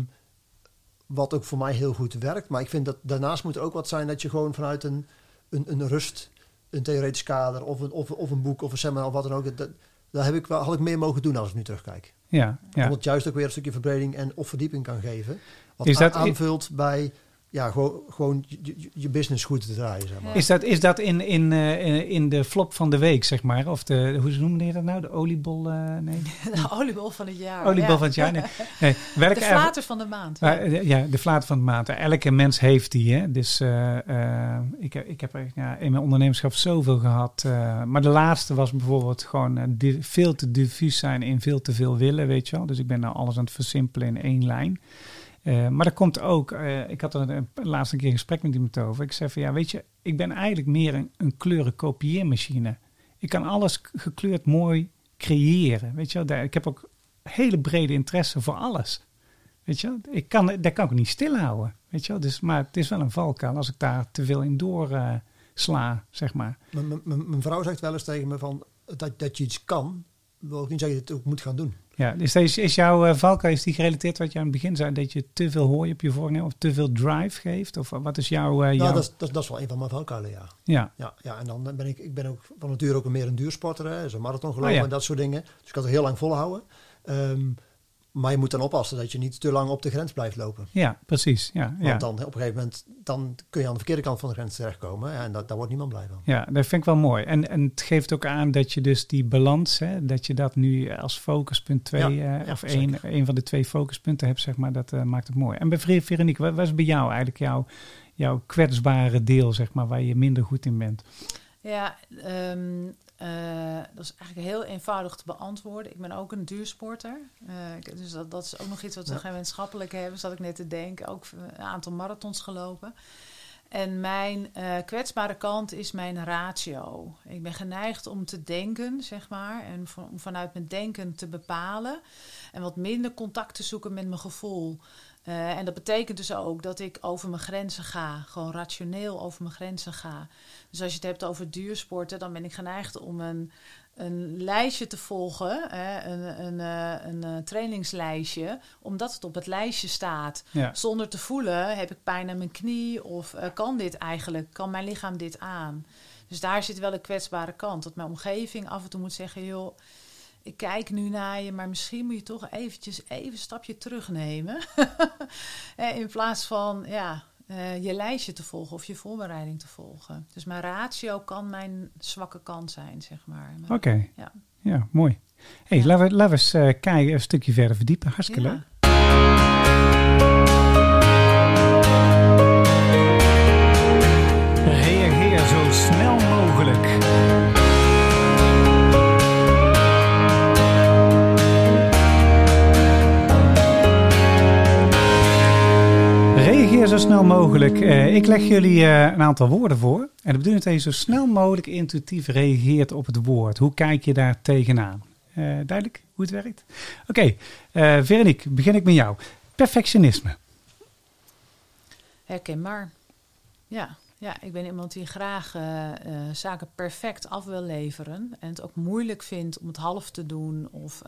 wat ook voor mij heel goed werkt. Maar ik vind dat daarnaast moet er ook wat zijn dat je gewoon vanuit een, een, een rust, een theoretisch kader of een, of, of een boek of een seminar of wat dan ook. Dat, daar heb ik wel, had ik meer mogen doen als ik nu terugkijk. ja, ja. Omdat het juist ook weer een stukje verbreding en of verdieping kan geven. Wat Is dat- aanvult bij ja, gewoon, gewoon je, je- business goed te draaien, zeg maar. Is dat, is dat in, in, eh, in de flop van de week, zeg maar? Of de, hoe noemde je dat nou? De oliebol? eh, nee, <laughs> De oliebol van het jaar. oliebol ja. van het jaar. Nee. nee. <laughs> Welke De flater van de maand. Maar, eh, ja, de flater van de maand. Elke mens heeft die. Hè? Dus eh, eh, ik, ik heb ja, in mijn ondernemerschap zoveel gehad. eh, maar de laatste was bijvoorbeeld gewoon veel te diffuus zijn in veel te veel willen, weet je wel. Dus ik ben nou alles aan het versimpelen in één lijn. Eh, maar er komt ook, eh, ik had er een, laatste keer een gesprek met iemand over. Ik zei van ja, weet je, ik ben eigenlijk meer een, een kleuren kopieermachine. Ik kan alles gekleurd mooi creëren. Weet je Daar- ik heb ook hele brede interesse voor alles. Weet je, ik kan, daar kan ik niet stilhouden. Weet je dus, maar het is wel een valkuil als ik daar te veel in door eh, sla, zeg maar. Mijn vrouw zegt wel eens tegen me van dat, dat je iets kan, wil ook niet zeggen dat je het ook moet gaan doen. Ja, dus deze, is jouw valkuil is die gerelateerd wat je aan het begin zei, dat je te veel hooi op je voornemen of te veel drive geeft? Of wat is jouw... jouw Nou, dat, is- dat, is- dat is wel een van mijn valkuilen, ja. ja, Ja, ja, en dan ben ik, ik ben ook van nature ook meer een duursporter, hè, dus een marathon gelopen Oh ja. en dat soort dingen. Dus ik kan het heel lang volhouden. Ehm, maar je moet dan oppassen dat je niet te lang op de grens blijft lopen. ja, precies. Ja, Want ja. dan op een gegeven moment dan kun je aan de verkeerde kant van de grens terechtkomen. En dat, daar wordt niemand blij van. Ja, dat vind ik wel mooi. En, en het geeft ook aan dat je dus die balans, hè, dat je dat nu als focuspunt 2 Ja, eh, ja, of één, één van de twee focuspunten hebt, zeg maar, dat eh, maakt het mooi. En bij Ver- Veronique, wat was bij jou eigenlijk jouw, jouw kwetsbare deel, zeg maar, waar je minder goed in bent? Ja, ehm, eh, dat is eigenlijk heel eenvoudig te beantwoorden. Ik ben ook een duursporter. Eh, dus dat, dat is ook nog iets wat we Ja. gemeenschappelijk hebben, zat ik net te denken. Ook een aantal marathons gelopen. En mijn eh, kwetsbare kant is mijn ratio. Ik ben geneigd om te denken, zeg maar, en van- om vanuit mijn denken te bepalen. En wat minder contact te zoeken met mijn gevoel. Eh, en dat betekent dus ook dat ik over mijn grenzen ga. Gewoon rationeel over mijn grenzen ga. Dus als je het hebt over duursporten, dan ben ik geneigd om een, een lijstje te volgen. Hè, een, een, eh, een, eh, trainingslijstje, omdat het op het lijstje staat. Ja, Zonder te voelen, heb ik pijn aan mijn knie of kan dit eigenlijk, kan mijn lichaam dit aan? Dus daar zit wel een kwetsbare kant. Dat mijn omgeving af en toe moet zeggen, joh, ik kijk nu naar je, maar misschien moet je toch eventjes even een stapje terugnemen. <laughs> Eh, In plaats van, ja, eh, je lijstje te volgen of je voorbereiding te volgen. Dus mijn ratio kan mijn zwakke kant zijn, zeg maar. Maar- oké. Ja. Ja, mooi. hey, Ja. laten we, laten we eens eh, kijken, een stukje verder verdiepen. Hartstikke Ja. leuk. Reageer zo snel mogelijk. Zo snel mogelijk. Eh, ik leg jullie eh, een aantal woorden voor. En de bedoeling is dat je zo snel mogelijk intuïtief reageert op het woord. Hoe kijk je daar tegenaan? Eh, duidelijk hoe het werkt? Oké, eh Veronique, begin ik met jou. Perfectionisme. Herkenbaar. Ja, ja, ik ben iemand die graag zaken perfect af wil leveren. En het ook moeilijk vindt om het half te doen. Of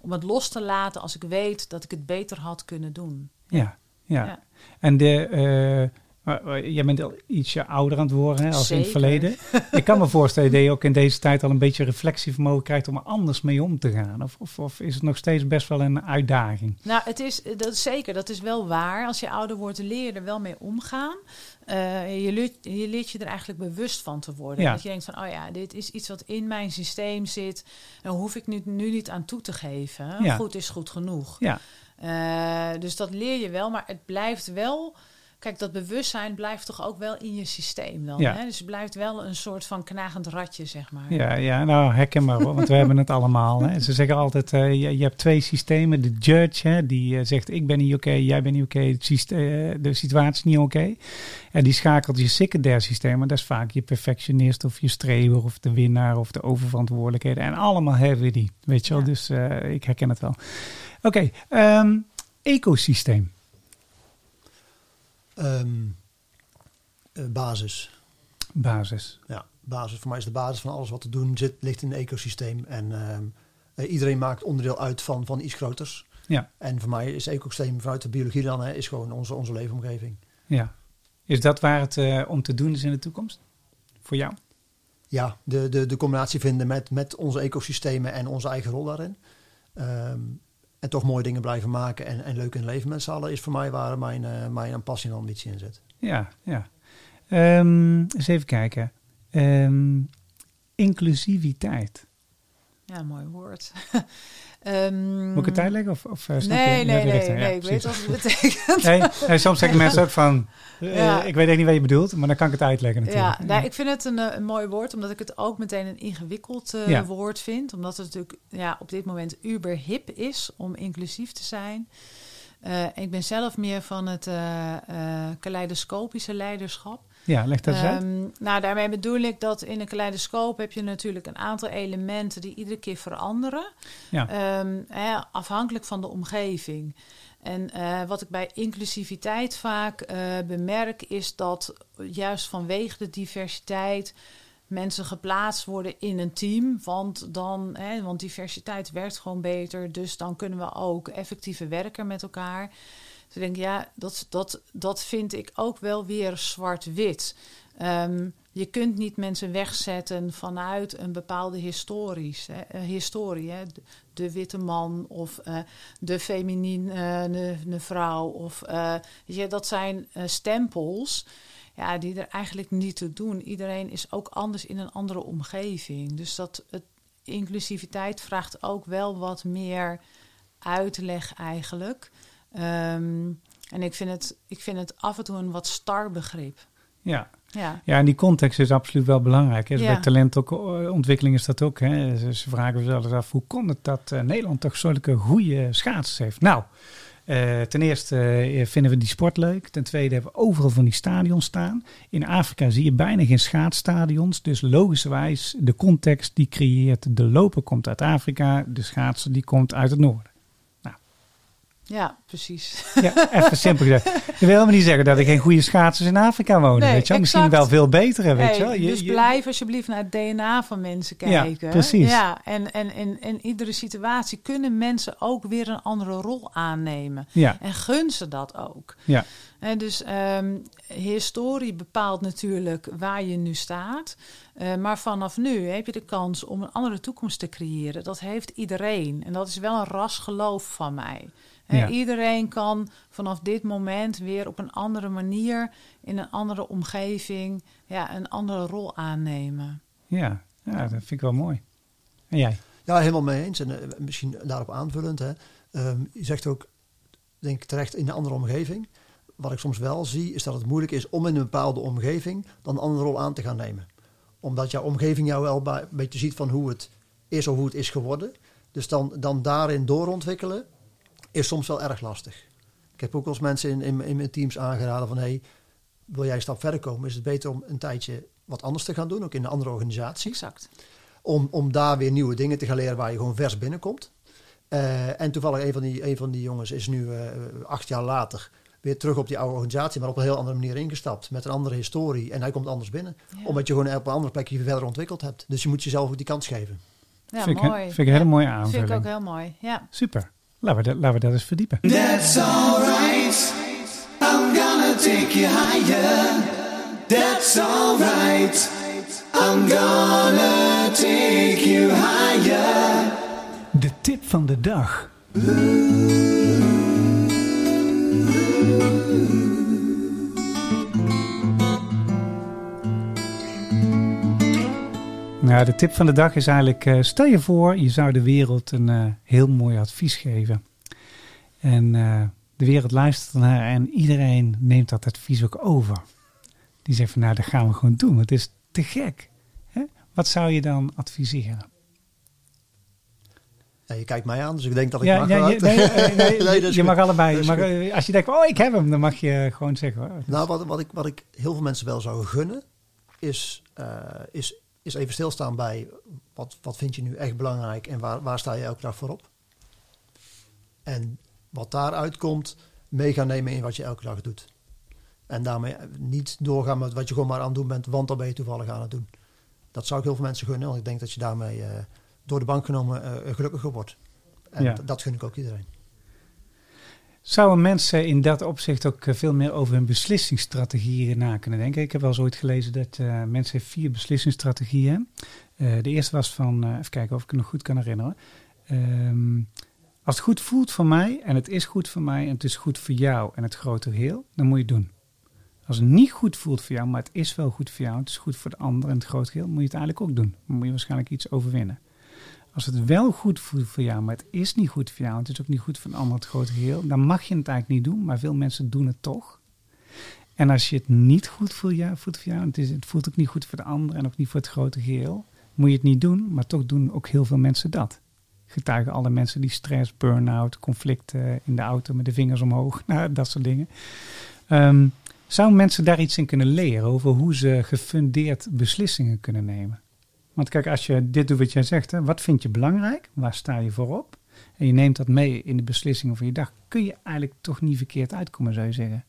om het los te laten als ik weet dat ik het beter had kunnen doen. Ja, ja. Ja. En de, eh, jij bent al ietsje ouder aan het worden hè, als in het verleden. ik kan me <laughs> voorstellen dat je ook in deze tijd al een beetje reflectievermogen krijgt om er anders mee om te gaan. Of, of, of is het nog steeds best wel een uitdaging? Nou, het is, dat is zeker, dat is wel waar. Als je ouder wordt, leer je er wel mee omgaan. Eh, je, leert, je leert je er eigenlijk bewust van te worden. Ja. Dat je denkt van, oh ja, dit is iets wat in mijn systeem zit. En hoef ik nu, nu niet aan toe te geven. Ja. Goed is goed genoeg. Ja, Eh, dus dat leer je wel, maar het blijft wel. Kijk, dat bewustzijn blijft toch ook wel in je systeem dan. Ja. Hè? Dus het blijft wel een soort van knagend ratje, zeg maar. ja, ja nou herkenbaar want we hebben het allemaal. Hè. Ze zeggen altijd, eh, je, je hebt twee systemen. De judge, hè, die eh, zegt ik ben niet oké, jij bent niet oké, eh, de situatie is niet oké. En die schakelt je secundair systeem, maar dat is vaak je perfectionist of je streber of de winnaar of de oververantwoordelijkheden. En allemaal hebben we die, weet je wel. Ja. Dus ik herken het wel. Oké, ehm, ecosysteem. Ehm, eh, basis. Basis. Ja, basis. Voor mij is de basis van alles wat te doen zit, ligt in een ecosysteem. En ehm, eh, iedereen maakt onderdeel uit van, van iets groters. Ja, En voor mij is ecosysteem vanuit de biologie dan, hè, is gewoon onze, onze leefomgeving. ja. Is dat waar het eh, om te doen is in de toekomst? Voor jou? Ja, de, de, de combinatie vinden met, met onze ecosystemen en onze eigen rol daarin. Ehm, en toch mooie dingen blijven maken en, en leuk in leven met z'n allen is voor mij waar mijn, eh, mijn passie en ambitie in zit. Ja, ja. Ehm, eens even kijken. Ehm, inclusiviteit. Ja, mooi woord. <laughs> Ehm, Moet ik het uitleggen? Of, of eh, Nee, nee, nee? Ja, nee, ik weet wat het betekent. Nee, nee, soms zeggen <laughs> mensen ook van, eh, Ja. ik weet echt niet wat je bedoelt, maar dan kan ik het uitleggen natuurlijk. Ja, nou, ik vind het een, eh, een mooi woord, omdat ik het ook meteen een ingewikkeld Ja. woord vind. Omdat het natuurlijk ja, op dit moment uber hip is om inclusief te zijn. Eh, ik ben zelf meer van het kaleidoscopische leiderschap. Ja, leg dat eens uit. Ehm, nou, daarmee bedoel ik dat in een kaleidoscoop heb je natuurlijk een aantal elementen die iedere keer veranderen. Ja. Ehm, hè, afhankelijk van de omgeving. En eh, wat ik bij inclusiviteit vaak eh, bemerk, is dat juist vanwege de diversiteit mensen geplaatst worden in een team. Want, dan, hè, want diversiteit werkt gewoon beter. Dus dan kunnen we ook effectiever werken met elkaar. Ik denk, ja, dat, dat, dat vind ik ook wel weer zwart-wit. Ehm, je kunt niet mensen wegzetten vanuit een bepaalde historisch, hè, eh, historie. Hè. De, witte man of eh, de feminine eh, vrouw. Of, je, dat zijn stempels ja, die er eigenlijk niet toe doen. Iedereen is ook anders in een andere omgeving. Dus dat het, inclusiviteit vraagt ook wel wat meer uitleg eigenlijk. Ehm, en ik vind, het, ik vind het af en toe een wat star begrip. Ja. Ja, ja, en die context is absoluut wel belangrijk. Hè. Dus Ja. Bij talentontwikkeling is dat ook. Hè. Ze, vragen zichzelf af, hoe kon het dat eh, Nederland toch zulke goede schaatsers heeft? Nou, eh, ten eerste eh, vinden we die sport leuk. Ten tweede hebben we overal van die stadions staan. In Afrika zie je bijna geen schaatsstadions. Dus logischerwijs, de context die creëert, de loper komt uit Afrika. De schaatser die komt uit het noorden. Ja precies. Ja, even simpel gezegd. Dat wil helemaal niet zeggen dat er geen goede schaatsers in Afrika wonen. Nee, weet je wel? Misschien wel veel betere, weet Hey, je wel. Je- dus je- blijf alsjeblieft naar het DNA van mensen Ja, kijken. precies. Ja, en, en in, in iedere situatie kunnen mensen ook weer een andere rol aannemen. Ja, En gun ze dat ook. ja, En dus ehm, historie bepaalt natuurlijk waar je nu staat. Eh, maar vanaf nu heb je de kans om een andere toekomst te creëren. Dat heeft iedereen. En dat is wel een rasgeloof van mij. Ja. Iedereen kan vanaf dit moment weer op een andere manier, in een andere omgeving, ja, een andere rol aannemen. ja, ja, dat vind ik wel mooi. En jij? Ja, helemaal mee eens. En eh, misschien daarop aanvullend. Hè. Ehm, je zegt ook, denk ik terecht, in een andere omgeving. Wat ik soms wel zie, is dat het moeilijk is om in een bepaalde omgeving dan een andere rol aan te gaan nemen. Omdat jouw omgeving jou wel bij- een beetje ziet van hoe het is of hoe het is geworden. Dus dan, dan daarin doorontwikkelen is soms wel erg lastig. Ik heb ook wel eens mensen in, in, in mijn teams aangeraden van... Hey, wil jij een stap verder komen, is het beter om een tijdje wat anders te gaan doen, ook in een andere organisatie Exact. om, om daar weer nieuwe dingen te gaan leren waar je gewoon vers binnenkomt. Eh, en toevallig een van, die, een van die jongens is nu eh, acht jaar later weer terug op die oude organisatie, maar op een heel andere manier ingestapt. Met een andere historie. En hij komt anders binnen. Ja. Omdat je gewoon op een andere plek je verder ontwikkeld hebt. Dus je moet jezelf ook die kans geven. Ja, vind, ik, mooi. vind ik een hele mooie aanvulling. Vind ik ook heel mooi. Ja. Super. Laten we, dat, laten we dat eens verdiepen. That's alright. I'm gonna take you higher. That's alright. I'm gonna take you higher. De tip van de dag. Nou, de tip van de dag is eigenlijk: eh, stel je voor, je zou de wereld een eh, heel mooi advies geven. En eh, de wereld luistert naar en iedereen neemt dat advies ook over. Die zegt van nou, dat gaan we gewoon doen. Het is te gek. Hè? Wat zou je dan adviseren? Ja, je kijkt mij aan, dus ik denk dat ik Ja, mag. ja, je, nee, <laughs> nee, Nee, je mag allebei. Je mag, als je denkt, oh, ik heb hem, dan mag je gewoon zeggen. oh, Nou, wat, wat, ik, wat ik heel veel mensen wel zou gunnen, is, is, is even stilstaan bij wat, wat vind je nu echt belangrijk en waar, waar sta je elke dag voor op. En wat daaruit komt, mee gaan nemen in wat je elke dag doet. En daarmee niet doorgaan met wat je gewoon maar aan het doen bent, want dan ben je toevallig aan het doen. Dat zou ik heel veel mensen gunnen, want ik denk dat je daarmee eh, door de bank genomen eh, gelukkiger wordt. En Ja. dat gun ik ook iedereen. Zouden mensen in dat opzicht ook eh, veel meer over hun beslissingsstrategieën na kunnen denken? Ik heb wel eens ooit gelezen dat eh, mensen vier beslissingsstrategieën. Eh de eerste was van, eh, even kijken of ik het nog goed kan herinneren. Ehm, Als het goed voelt voor mij en het is goed voor mij en het is goed voor jou en het grote geheel, dan moet je het doen. Als het niet goed voelt voor jou, maar het is wel goed voor jou, het is goed voor de ander en het grote geheel, moet je het eigenlijk ook doen. Dan moet je waarschijnlijk iets overwinnen. Als het wel goed voelt voor jou, maar het is niet goed voor jou, het is ook niet goed voor de ander, het grote geheel, dan mag je het eigenlijk niet doen, maar veel mensen doen het toch. En als je het niet goed voelt, voor jou, het, is, het voelt ook niet goed voor de ander en ook niet voor het grote geheel, moet je het niet doen, maar toch doen ook heel veel mensen dat. Getuigen alle mensen die stress, burn-out, conflicten in de auto met de vingers omhoog, <laughs> nou, dat soort dingen. Ehm, zou mensen daar iets in kunnen leren over hoe ze gefundeerd beslissingen kunnen nemen? Want kijk, als je dit doet wat jij zegt, hè, wat vind je belangrijk? Waar sta je voor op? En je neemt dat mee in de beslissingen van je dag. Kun je eigenlijk toch niet verkeerd uitkomen, zou je zeggen?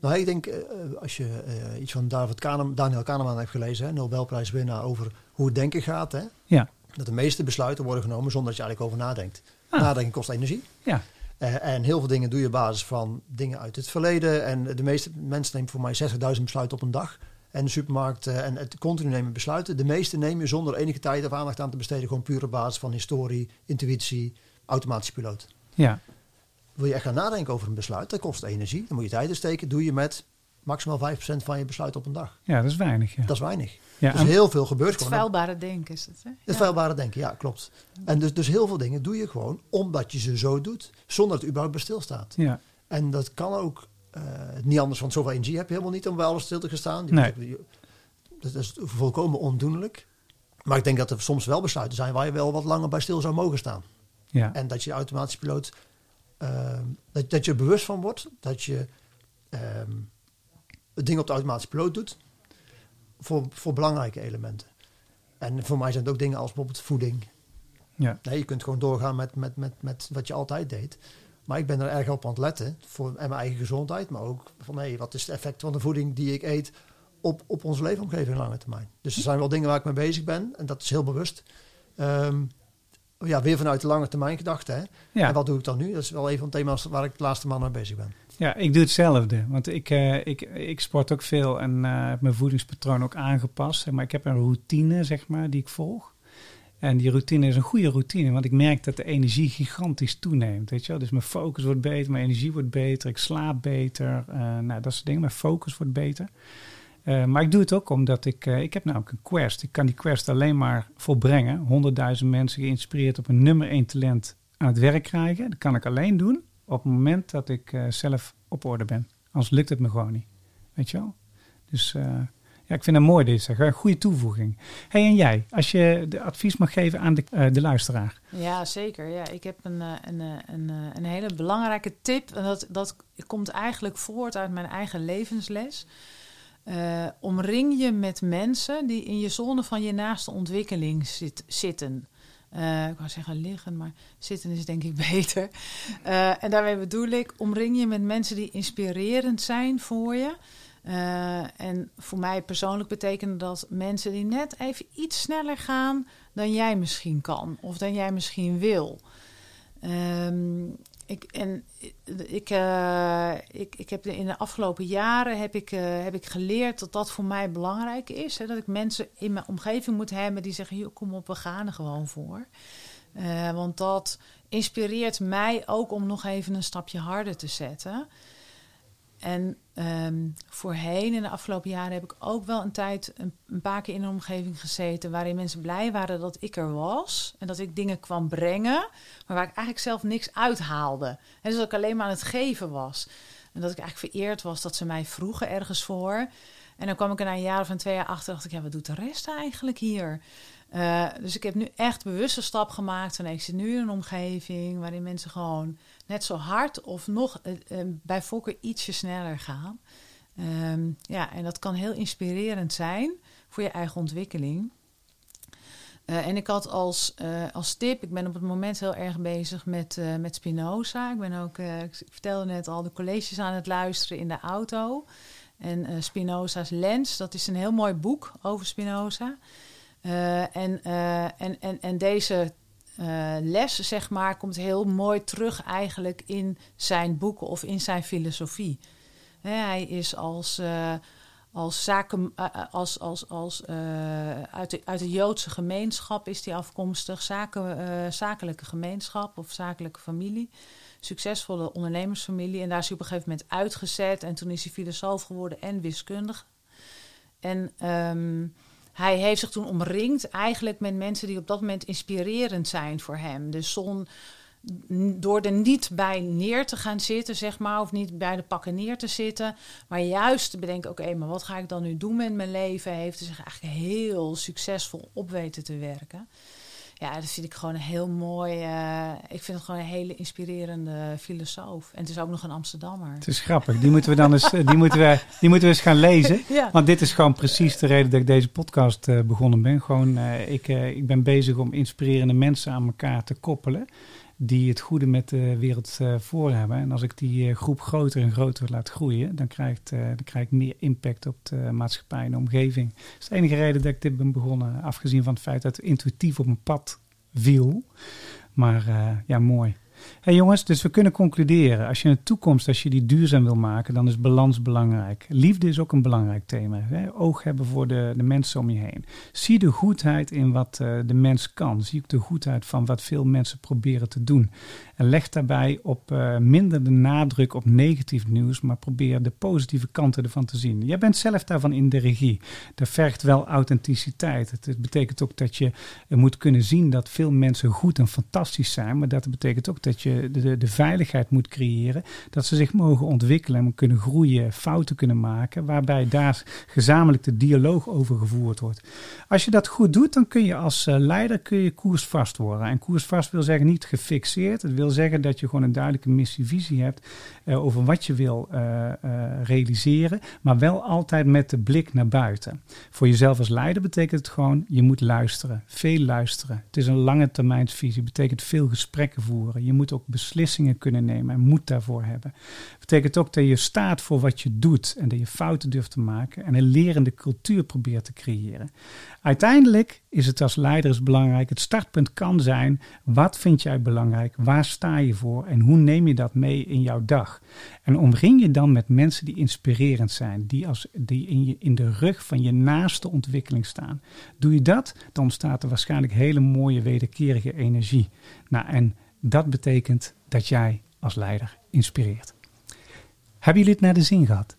Nou, ik denk, eh, als je eh, iets van David Kahnem, Daniel Kahneman heeft gelezen, hè, Nobelprijswinnaar, over hoe het denken gaat, hè, Ja, dat de meeste besluiten worden genomen zonder dat je eigenlijk over nadenkt. Ah. Nadenken kost energie. ja, Eh, en heel veel dingen doe je op basis van dingen uit het verleden. En de meeste mensen nemen voor mij 60.000 besluiten op een dag. En de supermarkt eh, en het continu nemen besluiten. De meeste neem je zonder enige tijd of aandacht aan te besteden. Gewoon puur op basis van historie, intuïtie, automatische piloot. ja, Wil je echt gaan nadenken over een besluit, dat kost energie. Dan moet je tijd in steken. Doe je met maximaal 5% van je besluit op een dag. ja, dat is weinig. Ja. Dat is weinig. Ja, dus heel veel gebeurt Het gewoon. vuilbare denken is het. Hè? Het Ja. vuilbare denken, ja, klopt. En dus, dus heel veel dingen doe je gewoon omdat je ze zo doet. Zonder dat het überhaupt bij stilstaat. ja, En dat kan ook niet anders, want zoveel energie heb je helemaal niet om bij alles stil te gaan staan. Die Nee. moet je- Dat is volkomen ondoenlijk. Maar ik denk dat er soms wel besluiten zijn waar je wel wat langer bij stil zou mogen staan. ja. En dat je automatische piloot, ehm, dat, dat je er bewust van wordt dat je ehm, het ding op de automatische piloot doet voor, voor belangrijke elementen. En voor mij zijn het ook dingen als bijvoorbeeld voeding. ja. Nee, je kunt gewoon doorgaan met, met, met, met wat je altijd deed. Maar ik ben er erg op aan het letten voor en mijn eigen gezondheid, maar ook van hey, wat is het effect van de voeding die ik eet op, op onze leefomgeving in lange termijn. Dus er zijn wel dingen waar ik mee bezig ben en dat is heel bewust. Ehm, ja, weer vanuit de lange termijn gedachte. Hè? Ja. En wat doe ik dan nu? Dat is wel een van de thema's waar ik de laatste maanden mee bezig ben. Ja, ik doe hetzelfde. Want ik, eh, ik, ik sport ook veel en eh, heb mijn voedingspatroon ook aangepast. Maar ik heb een routine, zeg maar, die ik volg. En die routine is een goede routine, want ik merk dat de energie gigantisch toeneemt. Weet je wel? Dus mijn focus wordt beter, mijn energie wordt beter, ik slaap beter. eh, nou, dat soort dingen. Mijn focus wordt beter. Eh, maar ik doe het ook omdat ik, eh, ik heb namelijk een quest. Ik kan die quest alleen maar volbrengen. 100.000 mensen geïnspireerd op een nummer 1 talent aan het werk krijgen. Dat kan ik alleen doen op het moment dat ik zelf op orde ben. Anders lukt het me gewoon niet. Weet je wel? Dus ja, ik vind het mooi dit. Een goede toevoeging. hey, en jij, als je de advies mag geven aan de, eh, de luisteraar. Ja, zeker. Ja, ik heb een, eh, een, eh, een, een hele belangrijke tip. En dat, dat komt eigenlijk voort uit mijn eigen levensles. Omring je met mensen die in je zone van je naaste ontwikkeling zit, zitten. Ik wou zeggen liggen, maar zitten is denk ik <laughs> beter. En daarmee bedoel ik, omring je met mensen die inspirerend zijn voor je. Eh, en voor mij persoonlijk betekent dat mensen die net even iets sneller gaan dan jij misschien kan of dan jij misschien wil. Ehm, ik, en ik, eh, ik, ik heb in de afgelopen jaren heb ik, eh, heb ik geleerd dat dat voor mij belangrijk is. Hè, dat ik mensen in mijn omgeving moet hebben die zeggen: "Joh, kom op, we gaan er gewoon voor. Want dat inspireert mij ook om nog even een stapje harder te zetten. En ehm, voorheen, in de afgelopen jaren, heb ik ook wel een tijd een, paar keer in een omgeving gezeten waarin mensen blij waren dat ik er was en dat ik dingen kwam brengen, maar waar ik eigenlijk zelf niks uithaalde. En dus dat ik alleen maar aan het geven was. En dat ik eigenlijk vereerd was dat ze mij vroegen ergens voor. En dan kwam ik er na een jaar of een twee jaar achter dacht ik, ja, wat doet de rest eigenlijk hier? Uh, dus ik heb nu echt bewuste stap gemaakt. En ik zit nu in een omgeving waarin mensen gewoon net zo hard of nog uh, uh, bij voorkeur ietsje sneller gaan. Um, ja, en dat kan heel inspirerend zijn voor je eigen ontwikkeling. En ik had als, als tip, ik ben op het moment heel erg bezig met, met Spinoza. Ik ben ook, ik vertelde net al, de colleges aan het luisteren in de auto. En Spinoza's Lens, dat is een heel mooi boek over Spinoza. Uh, en, uh, en, en, en deze uh, les, zeg maar, komt heel mooi terug eigenlijk in zijn boeken of in zijn filosofie. Hij is als, als zaken, eh, eh, als, als, als, eh, uit, de, uit de Joodse gemeenschap is hij afkomstig, zaken, eh, zakelijke gemeenschap of zakelijke familie. Succesvolle ondernemersfamilie. En daar is hij op een gegeven moment uitgezet. En toen is hij filosoof geworden en wiskundige. En ehm, hij heeft zich toen omringd eigenlijk met mensen die op dat moment inspirerend zijn voor hem. Dus zon, door er niet bij neer te gaan zitten, zeg maar, of niet bij de pakken neer te zitten, maar juist te bedenken: oké, maar wat ga ik dan nu doen met mijn leven? Heeft hij zich eigenlijk heel succesvol op weten te werken. Ja, dat vind ik gewoon een heel mooi. eh, ik vind het gewoon een hele inspirerende filosoof. En het is ook nog een Amsterdammer. Het is grappig. Die moeten we dan eens, eh, die moeten we, die moeten we eens gaan lezen. Ja. Want dit is gewoon precies de reden dat ik deze podcast eh, begonnen ben. Gewoon, ik, ik ben bezig om inspirerende mensen aan elkaar te koppelen. Die het goede met de wereld eh, voor hebben. En als ik die eh, groep groter en groter laat groeien, dan krijgt, eh, dan krijg ik meer impact op de maatschappij en de omgeving. Dat is de enige reden dat ik dit ben begonnen. Afgezien van het feit dat het intuïtief op mijn pad viel. Maar ja, mooi. Hey jongens, dus we kunnen concluderen. Als je een toekomst, als je die duurzaam wil maken, dan is balans belangrijk. Liefde is ook een belangrijk thema. Hè? Oog hebben voor de, de mensen om je heen. Zie de goedheid in wat eh, de mens kan. Zie ook de goedheid van wat veel mensen proberen te doen. En leg daarbij op eh, minder de nadruk op negatief nieuws, maar probeer de positieve kanten ervan te zien. Jij bent zelf daarvan in de regie. Dat vergt wel authenticiteit. Het betekent ook dat je eh, moet kunnen zien dat veel mensen goed en fantastisch zijn, maar dat betekent ook dat je de, de, veiligheid moet creëren, dat ze zich mogen ontwikkelen en kunnen groeien, fouten kunnen maken, waarbij daar gezamenlijk de dialoog over gevoerd wordt. Als je dat goed doet, dan kun je als eh, leider kun je koersvast worden. En koersvast wil zeggen niet gefixeerd. Het wil zeggen dat je gewoon een duidelijke missie-visie hebt eh, over wat je wil eh, eh, realiseren, maar wel altijd met de blik naar buiten. Voor jezelf als leider betekent het gewoon, je moet luisteren, veel luisteren. Het is een lange termijnsvisie, betekent veel gesprekken voeren. Je moet ook beslissingen kunnen nemen en moed daarvoor hebben. betekent ook dat je staat voor wat je doet en dat je fouten durft te maken en een lerende cultuur probeert te creëren. Uiteindelijk is het als leider is belangrijk. Het startpunt kan zijn: wat vind jij belangrijk? Waar sta je voor? En hoe neem je dat mee in jouw dag? En omring je dan met mensen die inspirerend zijn, die, als, die in, je, in de rug van je naaste ontwikkeling staan. Doe je dat, dan ontstaat er waarschijnlijk hele mooie wederkerige energie. Nou, en dat betekent dat jij als leider inspireert. Hebben jullie het naar de zin gehad?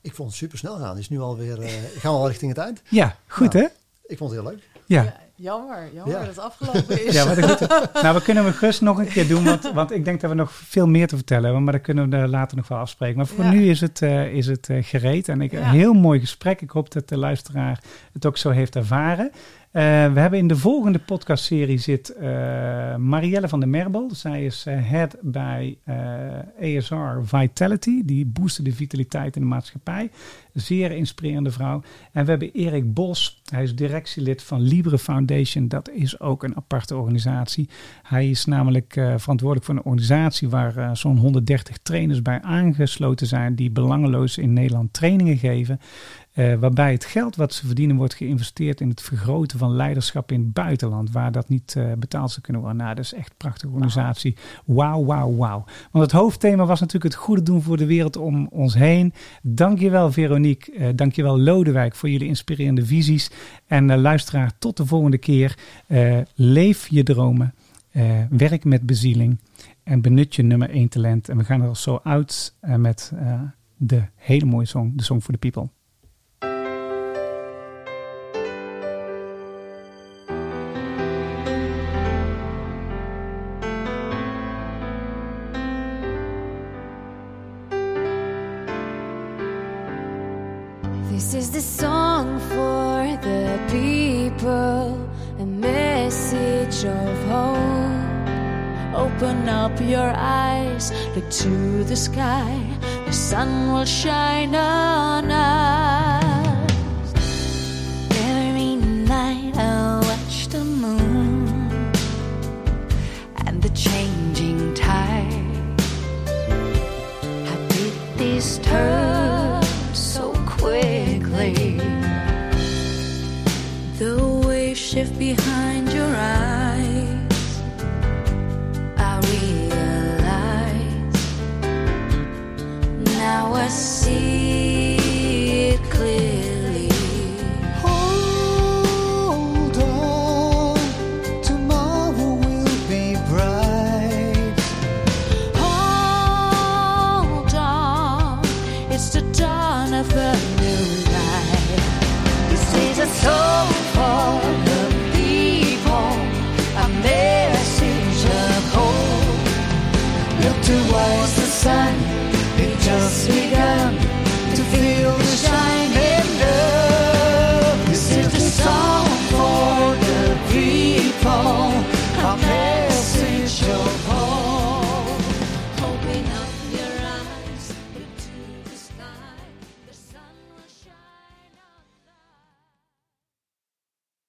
Ik vond het super snel gaan. Is nu alweer, eh gaan we al richting het eind. Ja, goed Ja. hè? Ik vond het heel leuk. Ja. Ja, jammer, jammer Ja. dat het afgelopen is. <laughs> Ja, wat een goed. Nou, we kunnen hem gerust nog een keer doen, want, want ik denk dat we nog veel meer te vertellen hebben, maar dat kunnen we er later nog wel afspreken. Maar voor Ja. nu is het, eh, is het eh, gereed en ik, Ja. een heel mooi gesprek. Ik hoop dat de luisteraar het ook zo heeft ervaren. Eh, we hebben in de volgende podcastserie zit eh, Marielle van der Merbel. Zij is eh, head bij ASR Vitality. Die boosten de vitaliteit in de maatschappij. Zeer inspirerende vrouw. En we hebben Erik Bos. Hij is directielid van Libre Foundation. Dat is ook een aparte organisatie. Hij is namelijk verantwoordelijk voor een organisatie waar zo'n 130 trainers bij aangesloten zijn. Die belangeloos in Nederland trainingen geven. Eh, waarbij het geld wat ze verdienen wordt geïnvesteerd in het vergroten van leiderschap in het buitenland. Waar dat niet eh, betaald zou kunnen worden. Nou, dat is echt een prachtige organisatie. Wauw, wauw, wauw. Want het hoofdthema was natuurlijk het goede doen voor de wereld om ons heen. Dankjewel Veronique, eh dankjewel Lodewijk voor jullie inspirerende visies. En luisteraar, tot de volgende keer. Leef je dromen. Werk met bezieling. En benut je nummer 1 talent. En we gaan er zo uit met de hele mooie song, de Song for the People. Look to the sky, the sun will shine on.